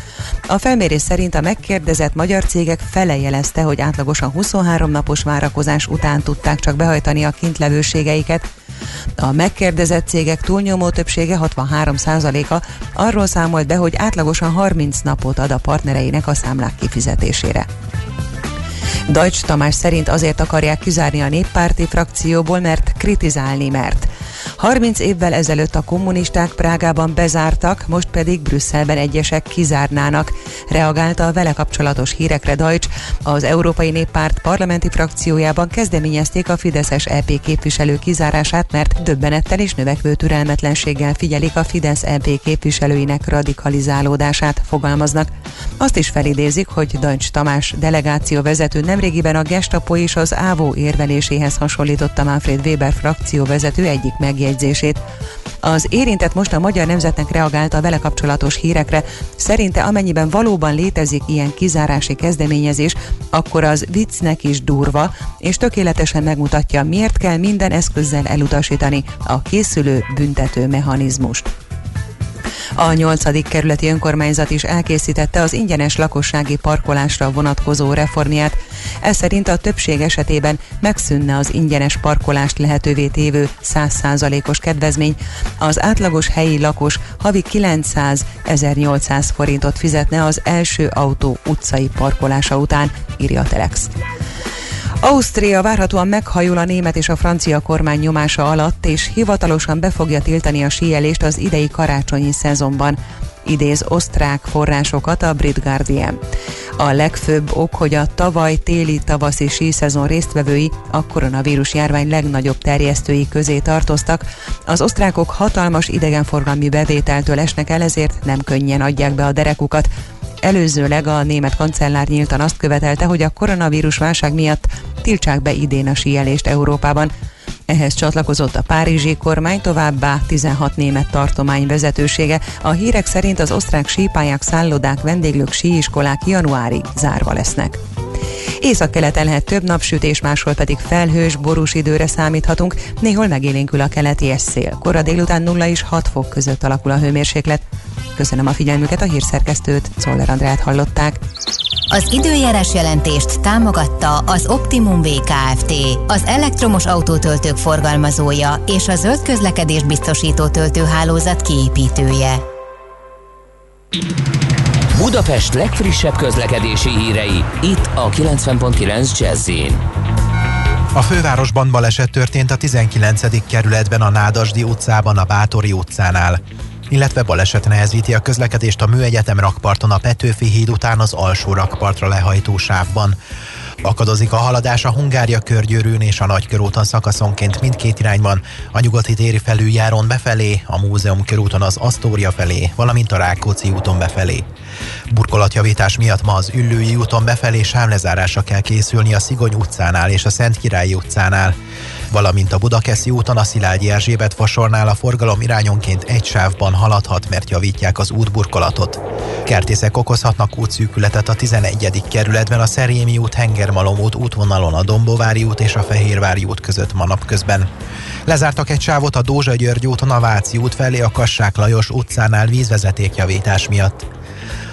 G: A felmérés szerint a megkérdezett magyar cégek fele jelezte, hogy átlagosan 23 napos várakozás után tudták csak behajtani a kintlevőségeiket. A megkérdezett cégek túlnyomó többsége 63%-a arról számolt be, hogy átlagosan 30 napot ad a partnereinek a számlák kifizetésére. Deutsch Tamás szerint azért akarják kizárni a néppárti frakcióból, mert kritizálni mert. 30 évvel ezelőtt a kommunisták Prágában bezártak, most pedig Brüsszelben egyesek kizárnának. Reagálta a vele kapcsolatos hírekre Deutsch. Az Európai Néppárt parlamenti frakciójában kezdeményezték a Fideszes EP képviselő kizárását, mert döbbenettel és növekvő türelmetlenséggel figyelik a Fidesz EP képviselőinek radikalizálódását, fogalmaznak. Azt is felidézik, hogy Deutsch Tamás delegáció vezető nemrégiben a Gestapo és az Ávó érveléséhez hasonlította Manfred Weber frakcióvezető egyik megjegyzését. Az érintett most a Magyar Nemzetnek reagált a vele kapcsolatos hírekre. Szerinte amennyiben valóban létezik ilyen kizárási kezdeményezés, akkor az viccnek is durva, és tökéletesen megmutatja, miért kell minden eszközzel elutasítani a készülő büntető mechanizmust. A 8. kerületi önkormányzat is elkészítette az ingyenes lakossági parkolásra vonatkozó reformját. Ez szerint a többség esetében megszűnne az ingyenes parkolást lehetővé tévő 100%-os kedvezmény. Az átlagos helyi lakos havi 900-1800 forintot fizetne az első autó utcai parkolása után, írja a Telex. Ausztria várhatóan meghajul a német és a francia kormány nyomása alatt, és hivatalosan be fogja tiltani a síelést az idei karácsonyi szezonban. idéz osztrák forrásokat a Brit Guardian. A legfőbb ok, hogy a tavaly téli-tavaszi síszezon résztvevői a koronavírus járvány legnagyobb terjesztői közé tartoztak. Az osztrákok hatalmas idegenforgalmi bevételtől esnek el, ezért nem könnyen adják be a derekukat. Előzőleg a német kancellár nyíltan azt követelte, hogy a koronavírus válság miatt tiltsák be idén a síelést Európában. Ehhez csatlakozott a párizsi kormány, továbbá 16 német tartomány vezetősége. A hírek szerint az osztrák sípályák, szállodák, vendéglők, síiskolák januárig zárva lesznek. Északkeleten lehet több napsütés, máshol pedig felhős, borús időre számíthatunk, néhol megélénkül a keleti szél. Kora délután 0 és 6 fok között alakul a hőmérséklet. Köszönöm a figyelmüket, a hírszerkesztőt, Szoller Andrát hallották.
E: Az időjárás jelentést támogatta az Optimum VKFT, az elektromos autótöltők forgalmazója és a zöld közlekedés biztosító töltőhálózat kiépítője.
D: Budapest legfrissebb közlekedési hírei, itt a 90.9 jazz
H: A fővárosban baleset történt a 19. kerületben a Nádasdi utcában, a Bátori utcánál illetve baleset nehezíti a közlekedést a Műegyetem rakparton a Petőfi híd után az alsó rakpartra lehajtó sávban. Akadozik a haladás a Hungária körgyűrűn és a Nagykörúton szakaszonként mindkét irányban, a nyugati téri felüljáron befelé, a Múzeum körúton az Asztória felé, valamint a Rákóczi úton befelé. Burkolatjavítás miatt ma az Üllői úton befelé sávlezárásra kell készülni a Szigony utcánál és a Szent Királyi utcánál valamint a Budakeszi úton a Szilágyi Erzsébet fasornál a forgalom irányonként egy sávban haladhat, mert javítják az útburkolatot. Kertészek okozhatnak útszűkületet a 11. kerületben a Szerémi út, Hengermalom út útvonalon a Dombovári út és a Fehérvári út között ma napközben. Lezártak egy sávot a Dózsa György úton a Váci út felé a Kassák Lajos utcánál vízvezetékjavítás miatt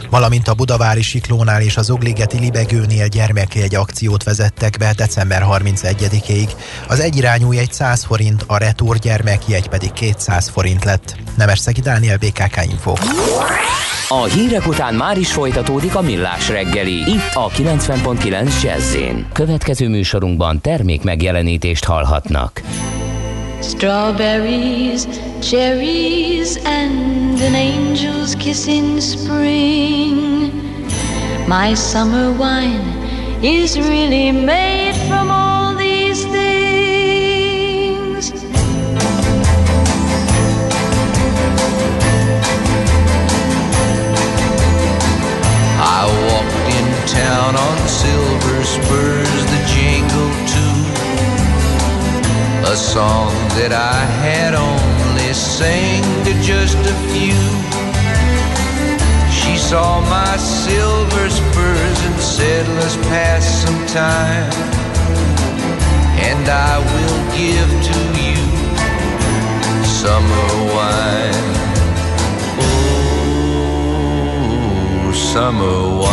H: valamint a Budavári Siklónál és az Ogligeti Libegőnél gyermekjegy akciót vezettek be december 31-ig. Az egyirányú jegy 100 forint, a retur gyermekjegy pedig 200 forint lett. Nemesszegi Dániel, BKK Info.
D: A hírek után már is folytatódik a millás reggeli, itt a 90.9 jazz Következő műsorunkban termék megjelenítést hallhatnak.
K: Strawberries, cherries, and an angel's kiss in spring. My summer wine is really made from all these things.
L: I walked in town on silver spurs A song that I had only sang to just a few. She saw my silver spurs and said, Let's pass some time. And I will give to you summer wine. Oh, summer wine.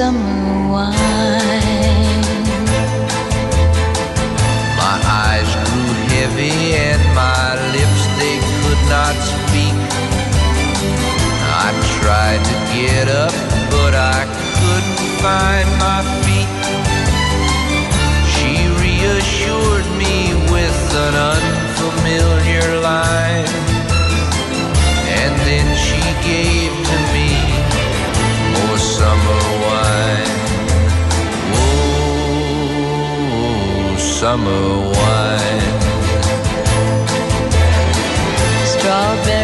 K: Summer wine.
L: My eyes grew heavy and my lips they could not speak. I tried to get up, but I couldn't find my feet. She reassured me with an unfamiliar line, summer wine.
K: Strawberries,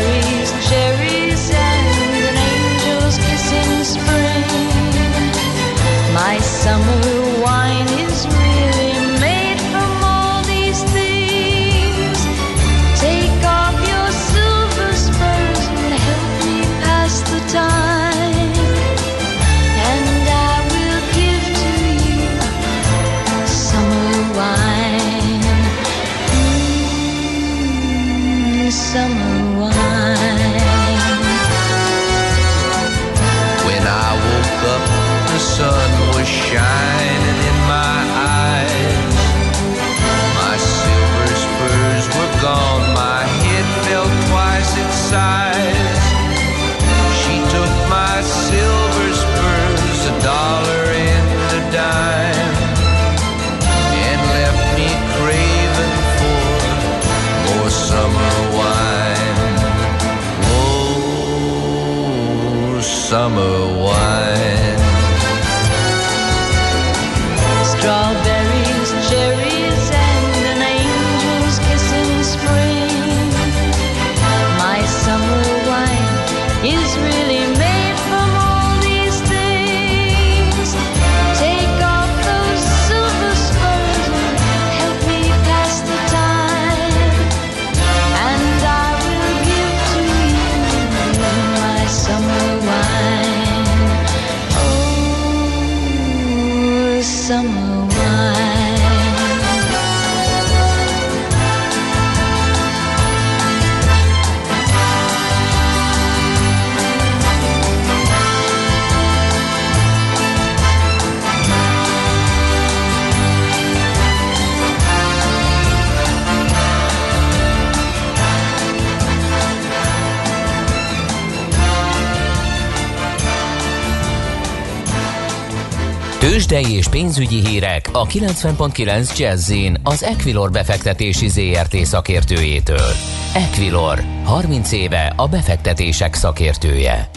D: Tőzsdei és pénzügyi hírek a 90.9 Jazzin az Equilor befektetési ZRT szakértőjétől. Equilor, 30 éve a befektetések szakértője.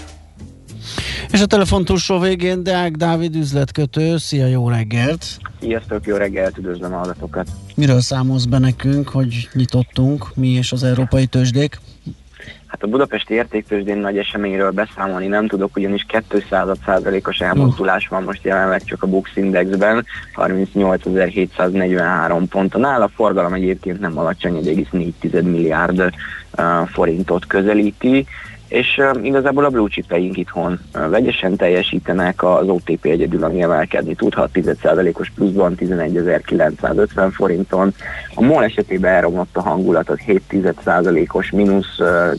C: És a telefon túlsó végén Deák Dávid üzletkötő. Szia, jó reggelt!
M: Sziasztok, jó reggelt, üdvözlöm a hallgatókat.
C: Miről számolsz be nekünk, hogy nyitottunk, mi és az európai tőzsdék?
M: Hát a budapesti értéktőzsdén nagy eseményről beszámolni nem tudok, ugyanis 200%-os elmozdulás van most jelenleg csak a Bux Indexben, 38.743 ponton áll, a forgalom egyébként nem alacsony, 1,4 milliárd uh, forintot közelíti, és igazából a blue chipeink itthon vegyesen teljesítenek, az OTP egyedül, ami emelkedni tudhat 10%-os pluszban 11.950 forinton. A MOL esetében elromlott a hangulat, az 7%-os mínusz, uh,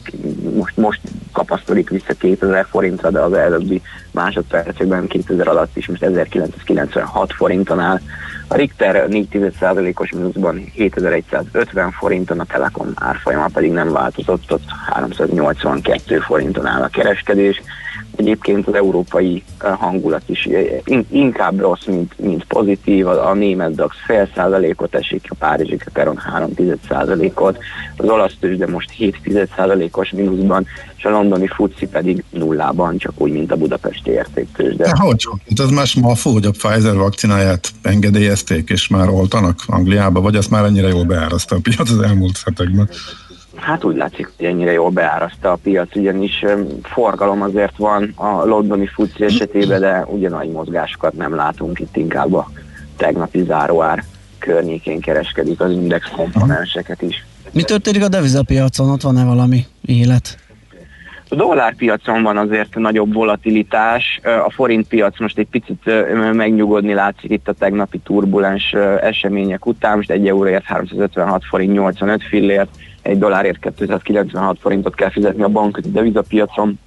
M: most, most kapaszkodik vissza 2000 forintra, de az előbbi másodpercekben 2000 alatt is most 1996 forinton áll. A Richter 4%-os mínuszban 7150 forinton, a Telekom árfolyama pedig nem változott, ott 382 forinton áll a kereskedés. Egyébként az európai eh, hangulat is eh, in- inkább rossz, mint, mint pozitív. A, a német DAX fél százalékot esik, a Párizsi Keperon 3 százalékot, az olasz tőzsde most 7 százalékos mínuszban, és a londoni FUCI pedig nullában, csak úgy, mint a budapesti értéktőzsde.
B: De hogy? Hát az más ma hogy a Pfizer vakcináját engedélyezték, és már oltanak Angliába, vagy azt már ennyire jól beáraszta a piac az elmúlt hetekben?
M: Hát úgy látszik, hogy ennyire jól beáraszta a piac, ugyanis forgalom azért van a londoni FUCI esetében, de ugye nagy mozgásokat nem látunk itt, inkább a tegnapi záróár környékén kereskedik az index komponenseket is.
C: Mi történik a devizapiacon? Ott van-e valami élet?
M: A dollárpiacon van azért nagyobb volatilitás, a forint piac most egy picit megnyugodni látszik itt a tegnapi turbulens események után, most egy euróért 356 forint 85 fillért, egy dollárért 296 forintot kell fizetni a bankközi devizapiacon.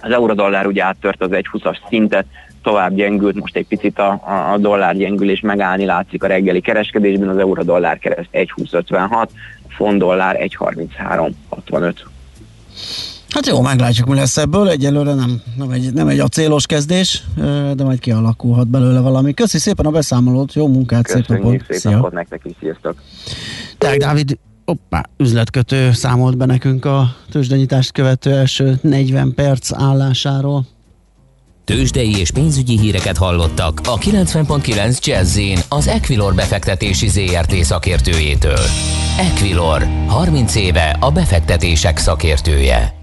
M: Az euró-dollár ugye áttört az 1,20-as szintet, tovább gyengült, most egy picit a, a, dollár gyengülés megállni látszik a reggeli kereskedésben, az euró-dollár kereszt 1,2056, a font-dollár 1,3365.
C: Hát jó, meglátjuk, mi lesz ebből. Egyelőre nem, nem, egy, nem egy acélos kezdés, de majd kialakulhat belőle valami. Köszi szépen a beszámolót, jó munkát, szép
M: Köszönjük
C: napot.
M: szépen,
C: Szia.
M: napot nektek is, sziasztok!
C: Deák Dávid Hoppá, üzletkötő számolt be nekünk a tőzsdenyítást követő első 40 perc állásáról.
D: Tőzsdei és pénzügyi híreket hallottak a 90.9 Jazzin az Equilor befektetési ZRT szakértőjétől. Equilor, 30 éve a befektetések szakértője.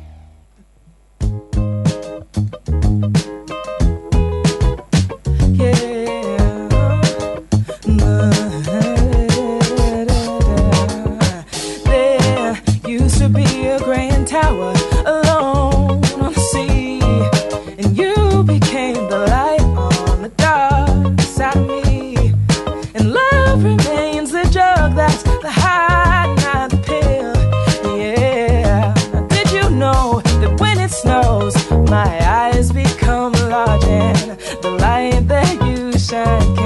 N: The light that you shine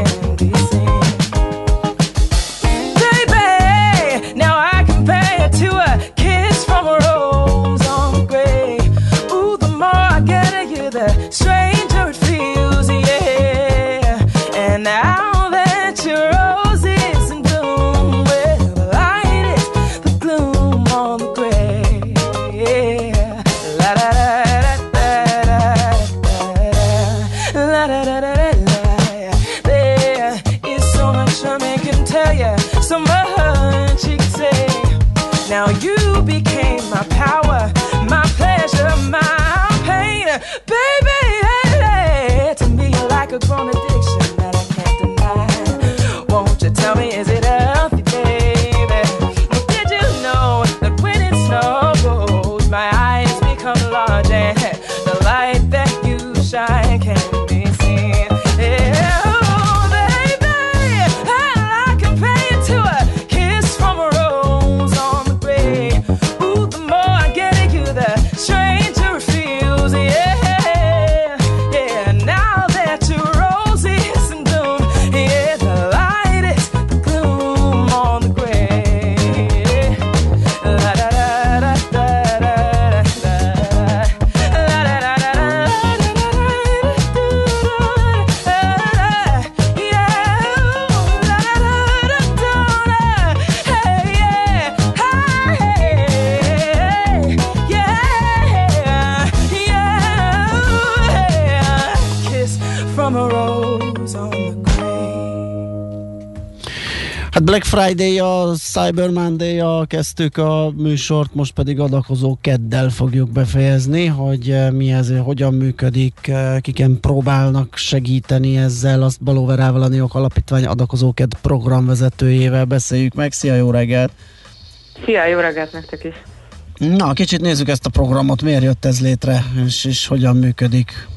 C: Hát Black Friday, a Cyber monday kezdtük a műsort, most pedig adakozó keddel fogjuk befejezni, hogy eh, mi ez, hogyan működik, eh, kiken próbálnak segíteni ezzel, azt Balóverával a Niok Alapítvány adakozó kedd programvezetőjével beszéljük meg. Szia, jó reggelt!
O: Szia, jó reggelt nektek is!
C: Na, kicsit nézzük ezt a programot, miért jött ez létre, és, és hogyan működik.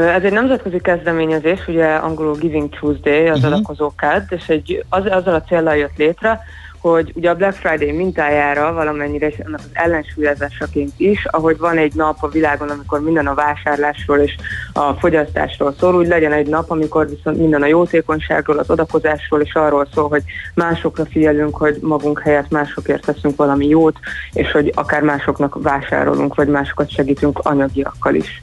O: Ez egy nemzetközi kezdeményezés, ugye angolul Giving Tuesday, az
C: Mhm.
O: uh-huh. adakozó kedd, és egy, az, azzal a célral jött létre, hogy ugye a Black Friday mintájára valamennyire, és ennek az ellensúlyozásaként is, ahogy van egy nap a világon, amikor minden a vásárlásról és a fogyasztásról szól, úgy legyen egy nap, amikor viszont minden a jótékonyságról, az adakozásról és arról szól, hogy másokra figyelünk, hogy magunk helyett másokért teszünk valami jót, és hogy akár másoknak vásárolunk, vagy másokat segítünk anyagiakkal is.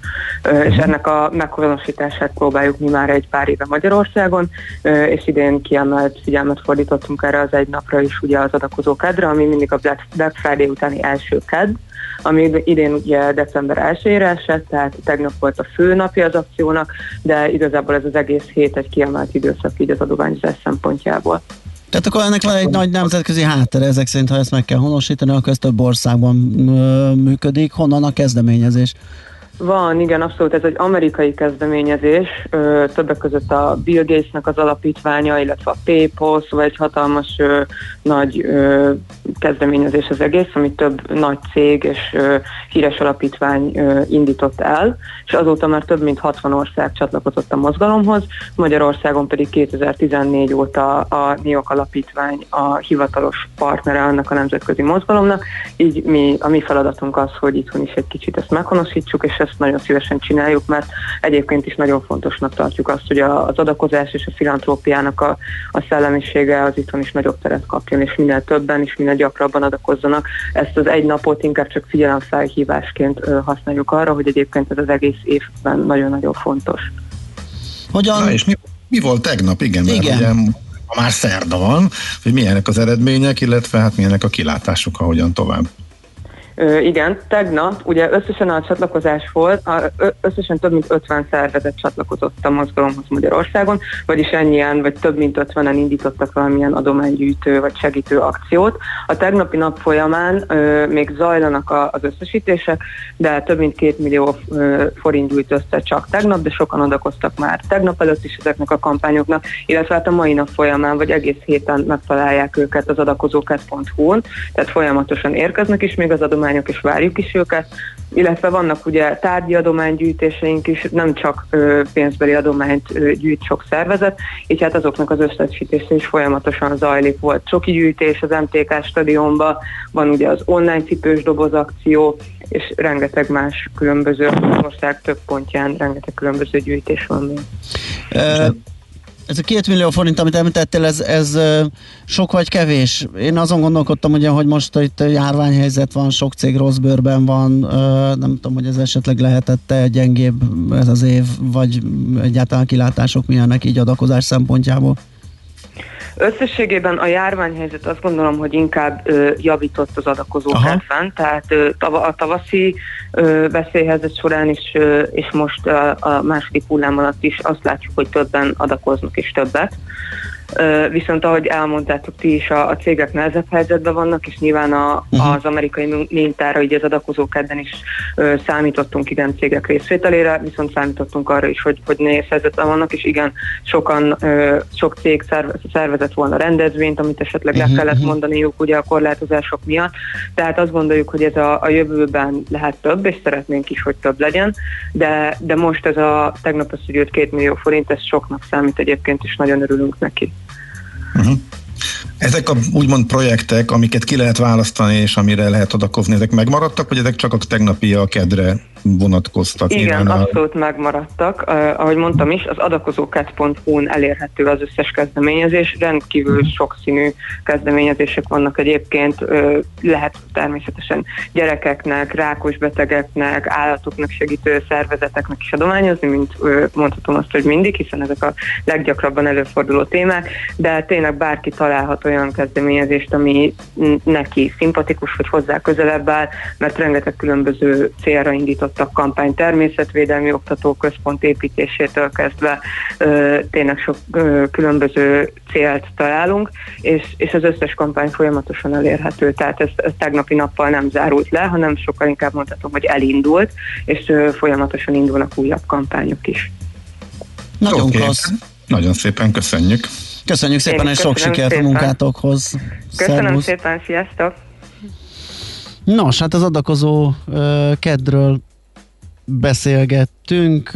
O: És ennek a meghonosítását próbáljuk mi már egy pár éve Magyarországon, és idén kiemelt figyelmet fordítottunk erre az egy napra is, ugye az adakozó kedre, ami mindig a Black Friday utáni első kedd, ami idén ugye december 1-ére esett, tehát tegnap volt a fő napja az akciónak, de igazából ez az egész hét egy kiemelt időszak így az adományozás szempontjából.
C: Tehát akkor ennek van egy nagy nemzetközi háttere, ezek szerint, ha ezt meg kell honosítani, akkor ez több országban működik. Honnan a kezdeményezés?
O: Van, igen, abszolút. Ez egy amerikai kezdeményezés, ö, többek között a Bill Gatesnek az alapítványa, illetve a PayPal, szóval egy hatalmas ö, nagy ö, kezdeményezés az egész, amit több nagy cég és ö, híres alapítvány ö, indított el, és azóta már több mint 60 ország csatlakozott a mozgalomhoz, Magyarországon pedig 2014 óta a NIOK alapítvány a hivatalos partnere annak a nemzetközi mozgalomnak, így mi, a mi feladatunk az, hogy itthon is egy kicsit ezt meghonosítsuk, és ezt nagyon szívesen csináljuk, mert egyébként is nagyon fontosnak tartjuk azt, hogy a- az adakozás és a filantrópiának a, a szellemisége az itthon is nagyobb teret kapjon, és minél többen és minél gyakrabban adakozzanak. Ezt az egy napot inkább csak figyelemfelhívásként használjuk arra, hogy egyébként ez az egész évben nagyon-nagyon fontos.
C: Hogyan?
B: Na, és mi, mi volt tegnap? Igen, mert
C: Igen.
B: ugye már szerda van, hogy milyenek az eredmények, illetve hát milyenek a kilátások, ahogyan tovább.
O: Ö, igen, tegnap ugye összesen a csatlakozás volt, a, összesen több mint 50 szervezet csatlakozott a mozgalomhoz Magyarországon, vagyis ennyien, vagy több mint 50-en indítottak valamilyen adománygyűjtő vagy segítő akciót. A tegnapi nap folyamán még zajlanak a, az összesítések, de több mint két millió ö, forint gyűjt össze csak tegnap, de sokan adakoztak már tegnap előtt is ezeknek a kampányoknak, illetve hát a mai nap folyamán, vagy egész héten megtalálják őket az adakozókat.hu-n, tehát folyamatosan érkeznek is még az adományok, és várjuk is őket, illetve vannak ugye tárgyi adománygyűjtéseink is, nem csak ö, pénzbeli adományt ö, gyűjt sok szervezet, így hát azoknak az összesítése is folyamatosan zajlik. Volt csoki gyűjtés az MTK stadionban, van ugye az online cipős doboz akció, és rengeteg más különböző ország több pontján rengeteg különböző gyűjtés van még.
C: Ez a két millió forint, amit említettél, ez, ez sok vagy kevés? Én azon gondolkodtam, ugye, hogy most itt járványhelyzet van, sok cég rossz bőrben van, nem tudom, hogy ez esetleg lehetette gyengébb ez az év, vagy egyáltalán kilátások milyenek így adakozás szempontjából?
O: Összességében a járványhelyzet azt gondolom, hogy inkább ö, javított az adakozó kedven, tehát ö, tava, a tavaszi ö, veszélyhelyzet során is, ö, és most a, a második hullám alatt is azt látjuk, hogy többen adakoznak és többet. Viszont ahogy elmondtátok ti is, a, a cégek nehezebb helyzetben vannak, és nyilván a,
C: Mhm.
O: az amerikai min- mintára, így az adakozó kedden is ö, számítottunk igen cégek részvételére, viszont számítottunk arra is, hogy, hogy nehéz helyzetben vannak, és igen, sokan, ö, sok cég szerve- szervezett volna rendezvényt, amit esetleg le
C: Mhm,
O: kellett
C: mhm.
O: mondaniuk ugye a korlátozások miatt. Tehát azt gondoljuk, hogy ez a, a jövőben lehet több, és szeretnénk is, hogy több legyen, de, de most ez a tegnap összegyűjt két millió forint, ez soknak számít egyébként, és nagyon örülünk neki.
B: Ezek a úgymond projektek, amiket ki lehet választani, és amire lehet adakozni, ezek megmaradtak, vagy ezek csak a tegnapi a kedre vonatkoztak?
O: Igen,
B: a-
O: abszolút megmaradtak. Uh, ahogy mondtam is, az adakozóket.hu-n elérhető az összes kezdeményezés, rendkívül sokszínű kezdeményezések vannak egyébként, uh, lehet természetesen gyerekeknek, rákos betegeknek, állatoknak segítő szervezeteknek is adományozni, mint uh, mondhatom azt, hogy mindig, hiszen ezek a leggyakrabban előforduló témák, de tényleg bárki találhat olyan kezdeményezést, ami neki szimpatikus, vagy hozzá közelebb áll, mert rengeteg különböző célra indított indítottak kampány természetvédelmi oktatóközpont építésétől kezdve ö, tényleg sok ö, különböző célt találunk, és, és az összes kampány folyamatosan elérhető, tehát ez, ez tegnapi nappal nem zárult le, hanem sokkal inkább mondhatom, hogy elindult, és ö, folyamatosan indulnak újabb kampányok is.
C: Nagyon
B: Oké.
C: klassz.
B: Nagyon szépen köszönjük.
C: Köszönjük szépen,
O: Én
C: és sok sikert a
O: szépen.
C: munkátokhoz.
O: Köszönöm
C: Szervusz.
O: szépen, sziasztok!
C: Nos, hát az adakozó uh, kedről beszélgettünk,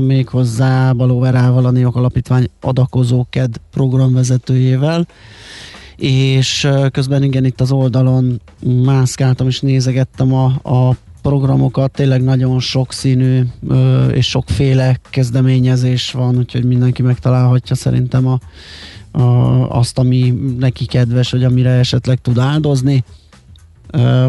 C: méghozzá Baló Verával, a Néok Alapítvány adakozó KED programvezetőjével, és közben igen, itt az oldalon mászkáltam és nézegettem a, a programokat, tényleg nagyon sokszínű ö, és sokféle kezdeményezés van, úgyhogy mindenki megtalálhatja szerintem a, a, azt, ami neki kedves, vagy amire esetleg tud áldozni.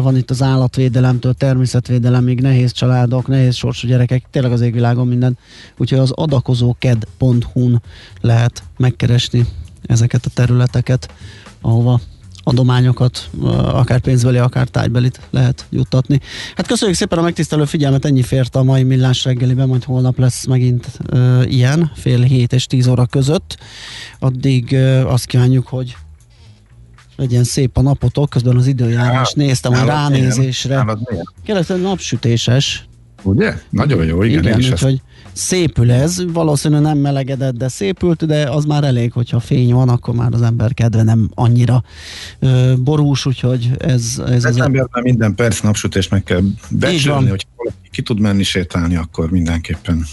C: Van itt az állatvédelemtől, természetvédelemig, nehéz családok, nehéz sorsú gyerekek, tényleg az égvilágon minden. Úgyhogy az adakozóked.hu-n lehet megkeresni ezeket a területeket, ahova adományokat, akár pénzbeli, akár tárgybelit lehet juttatni. Hát köszönjük szépen a megtisztelő figyelmet, ennyi fért a mai millás reggeliben, majd holnap lesz megint ö, ilyen, fél hét és tíz óra között. Addig ö, azt kívánjuk, hogy legyen szép a napotok, közben az időjárás néztem a ránézésre.
B: Nálad
C: hogy napsütéses.
B: Ugye? Nagyon jó, igen,
C: igen
B: én is ezt
C: úgyhogy szépül ez, valószínűleg nem melegedett, de szépült, de az már elég, hogyha fény van, akkor már az ember kedve nem annyira ö, borús, úgyhogy ez, ez az...
B: Decemberben minden perc napsütés meg kell becsülni, hogy ki tud menni sétálni, akkor mindenképpen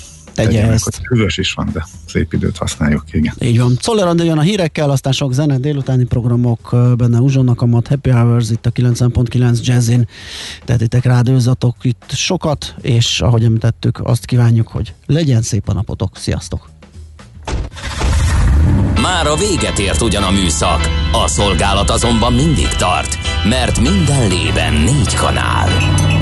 C: Tegye
B: meg,
C: ezt.
B: hogy hűvös is van, de szép időt használjuk, igen.
C: Így van. Czoller Andi jön a hírekkel, aztán sok zene, délutáni programok, benne Uzsonnak a mat, Happy Hours itt a 90.9 Jazzin. Tehetitek rádőzatok itt sokat, és ahogy említettük, azt kívánjuk, hogy legyen szép a napotok. Sziasztok!
D: Már a véget ért ugyan a műszak, a szolgálat azonban mindig tart, mert minden lében négy kanál.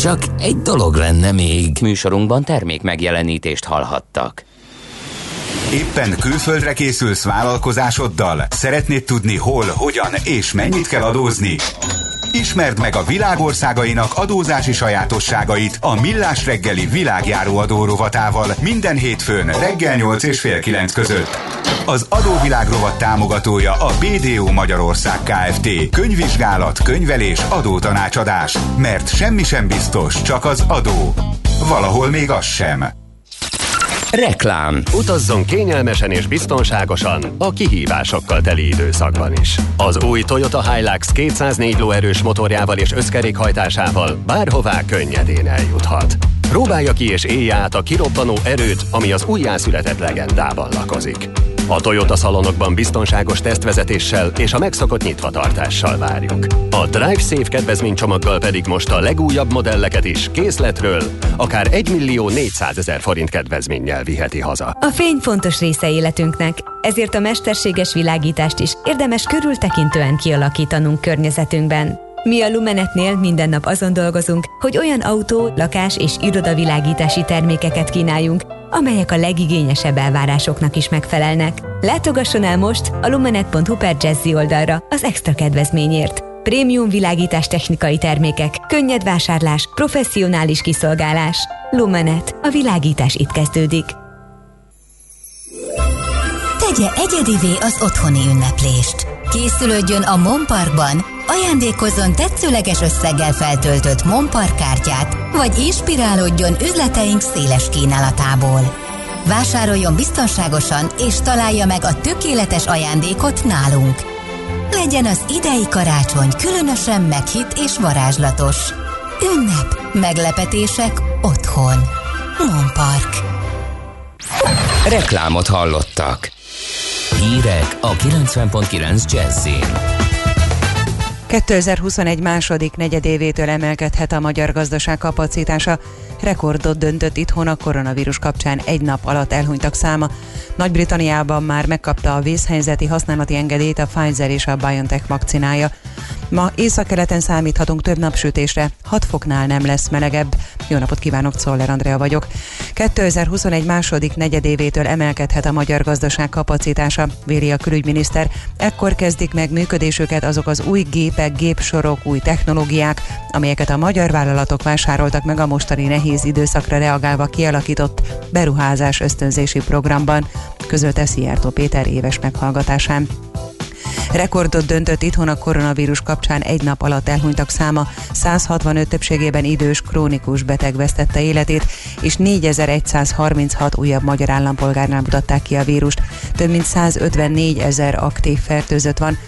D: Csak egy dolog lenne még. Műsorunkban termék megjelenítést hallhattak.
P: Éppen külföldre készülsz vállalkozásoddal? Szeretnéd tudni hol, hogyan és mennyit kell adózni? Ismerd meg a világországainak adózási sajátosságait a Millás reggeli világjáró adó rovatával minden hétfőn reggel 8 és fél 9 között. Az adóvilág rovat támogatója a BDO Magyarország Kft. Könyvvizsgálat, könyvelés, adótanácsadás. Mert semmi sem biztos, csak az adó. Valahol még az sem.
F: Reklám. Utazzon kényelmesen és biztonságosan a kihívásokkal teli időszakban is. Az új Toyota Hilux 204 lóerős motorjával és összkerékhajtásával bárhová könnyedén eljuthat. Próbálja ki és élje át a kirobbanó erőt, ami az újjászületett legendában lakozik. A Toyota szalonokban biztonságos tesztvezetéssel és a megszokott nyitvatartással várjuk. A Drive Safe kedvezménycsomaggal pedig most a legújabb modelleket is készletről akár 1 millió 400 ezer forint kedvezménnyel viheti haza.
Q: A fény fontos része életünknek, ezért a mesterséges világítást is érdemes körültekintően kialakítanunk környezetünkben. Mi a Lumenetnél minden nap azon dolgozunk, hogy olyan autó, lakás és irodavilágítási termékeket kínáljunk, amelyek a legigényesebb elvárásoknak is megfelelnek. Látogasson el most a lumenet.hu per Jazzy oldalra az extra kedvezményért. Prémium világítás technikai termékek, könnyed vásárlás, professzionális kiszolgálás. Lumenet. A világítás itt kezdődik.
E: Tegye egyedivé az otthoni ünneplést. Készülődjön a Monparkban, ajándékozzon tetszőleges összeggel feltöltött Monpark kártyát, vagy inspirálódjon üzleteink széles kínálatából. Vásároljon biztonságosan és találja meg a tökéletes ajándékot nálunk. Legyen az idei karácsony különösen meghitt és varázslatos. Ünnep, meglepetések otthon. Monpark.
D: Reklámot hallottak. Hírek a 90.9 Jazzin.
G: 2021 második negyedévétől emelkedhet a magyar gazdaság kapacitása. Rekordot döntött itthon a koronavírus kapcsán egy nap alatt elhunytak száma. Nagy-Britanniában már megkapta a vészhelyzeti használati engedélyt a Pfizer és a BioNTech vakcinája. Ma északkeleten számíthatunk több napsütésre, 6 foknál nem lesz melegebb. Jó napot kívánok, Czoller Andrea vagyok. 2021 második negyedévétől emelkedhet a magyar gazdaság kapacitása, véli a külügyminiszter. Ekkor kezdik meg működésüket azok az új gépek, gépsorok, új technológiák, amelyeket a magyar vállalatok vásároltak meg a mostani nehéz időszakra reagálva kialakított beruházás ösztönzési programban, közölte Szijjártó Péter éves meghallgatásán. Rekordot döntött itthon a koronavírus kapcsán egy nap alatt elhunytak száma, 165 többségében idős, krónikus beteg vesztette életét, és 4136 újabb magyar állampolgárnál mutatták ki a vírust. Több mint 154 ezer aktív fertőzött van,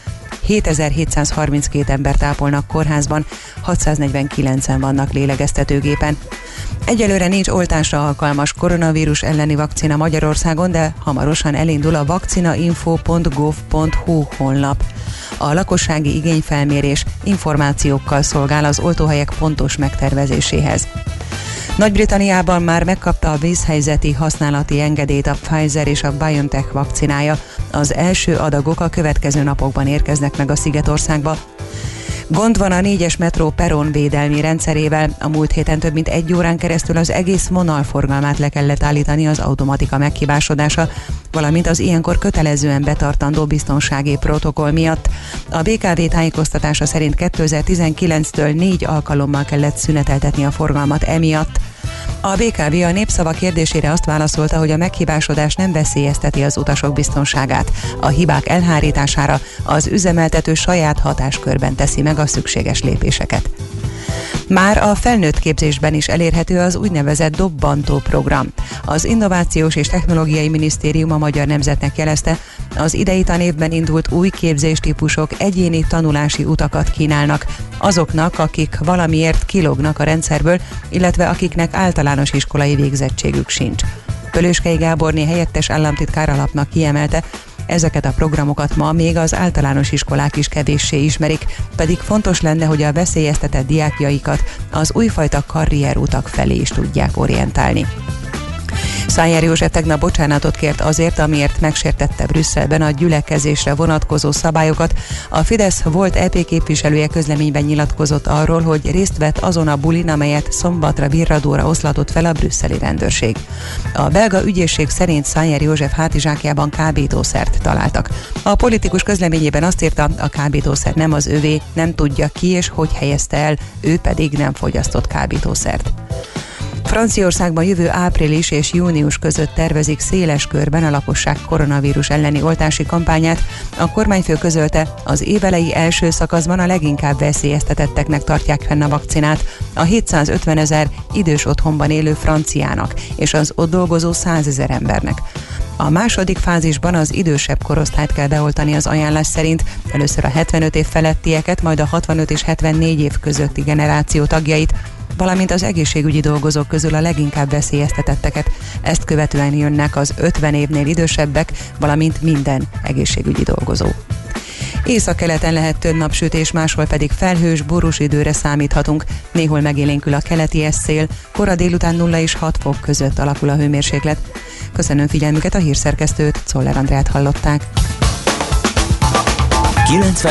G: 7732 embert ápolnak kórházban, 649-en vannak lélegeztetőgépen. Egyelőre nincs oltásra alkalmas koronavírus elleni vakcina Magyarországon, de hamarosan elindul a vakcinainfo.gov.hu honlap. A lakossági igényfelmérés információkkal szolgál az oltóhelyek pontos megtervezéséhez. Nagy-Britanniában már megkapta a vészhelyzeti használati engedélyt a Pfizer és a BioNTech vakcinája. Az első adagok a következő napokban érkeznek meg a Szigetországba. Gond van a négyes metró peron védelmi rendszerével. A múlt héten több mint egy órán keresztül az egész vonal forgalmát le kellett állítani az automatika meghibásodása, valamint az ilyenkor kötelezően betartandó biztonsági protokoll miatt. A BKV tájékoztatása szerint 2019-től négy alkalommal kellett szüneteltetni a forgalmat emiatt. A BKV a népszava kérdésére azt válaszolta, hogy a meghibásodás nem veszélyezteti az utasok biztonságát. A hibák elhárítására az üzemeltető saját hatáskörben teszi meg a szükséges lépéseket. Már a felnőtt képzésben is elérhető az úgynevezett dobbantó program. Az Innovációs és Technológiai Minisztérium a Magyar Nemzetnek jelezte, az idei tanévben indult új képzéstípusok egyéni tanulási utakat kínálnak azoknak, akik valamiért kilognak a rendszerből, illetve akiknek általános iskolai végzettségük sincs. Pölőskei Gáborné helyettes államtitkár alapnak kiemelte, Ezeket a programokat ma még az általános iskolák is kevéssé ismerik, pedig fontos lenne, hogy a veszélyeztetett diákjaikat az újfajta karrierutak felé is tudják orientálni. Szájer József tegnap bocsánatot kért azért, amiért megsértette Brüsszelben a gyülekezésre vonatkozó szabályokat. A Fidesz volt EP képviselője közleményben nyilatkozott arról, hogy részt vett azon a bulin, amelyet szombatra virradóra oszlatott fel a brüsszeli rendőrség. A belga ügyészség szerint Szájer József hátizsákjában kábítószert találtak. A politikus közleményében azt írta, a kábítószer nem az övé, nem tudja ki és hogy helyezte el, ő pedig nem fogyasztott kábítószert. Franciaországban jövő április és június között tervezik széles körben a lakosság koronavírus elleni oltási kampányát. A kormányfő közölte, az évelei első szakaszban a leginkább veszélyeztetetteknek tartják fenn a vakcinát, a 750 ezer idős otthonban élő franciának és az ott dolgozó 100 ezer embernek. A második fázisban az idősebb korosztályt kell beoltani az ajánlás szerint, először a 75 év felettieket, majd a 65 és 74 év közötti generáció tagjait, valamint az egészségügyi dolgozók közül a leginkább veszélyeztetetteket. Ezt követően jönnek az 50 évnél idősebbek, valamint minden egészségügyi dolgozó. Észak-keleten lehet több napsütés, máshol pedig felhős, borús időre számíthatunk. Néhol megélénkül a keleti szél, kora délután 0 és 6 fok között alakul a hőmérséklet. Köszönöm figyelmüket a hírszerkesztőt, Czoller Andrát hallották.
D: 90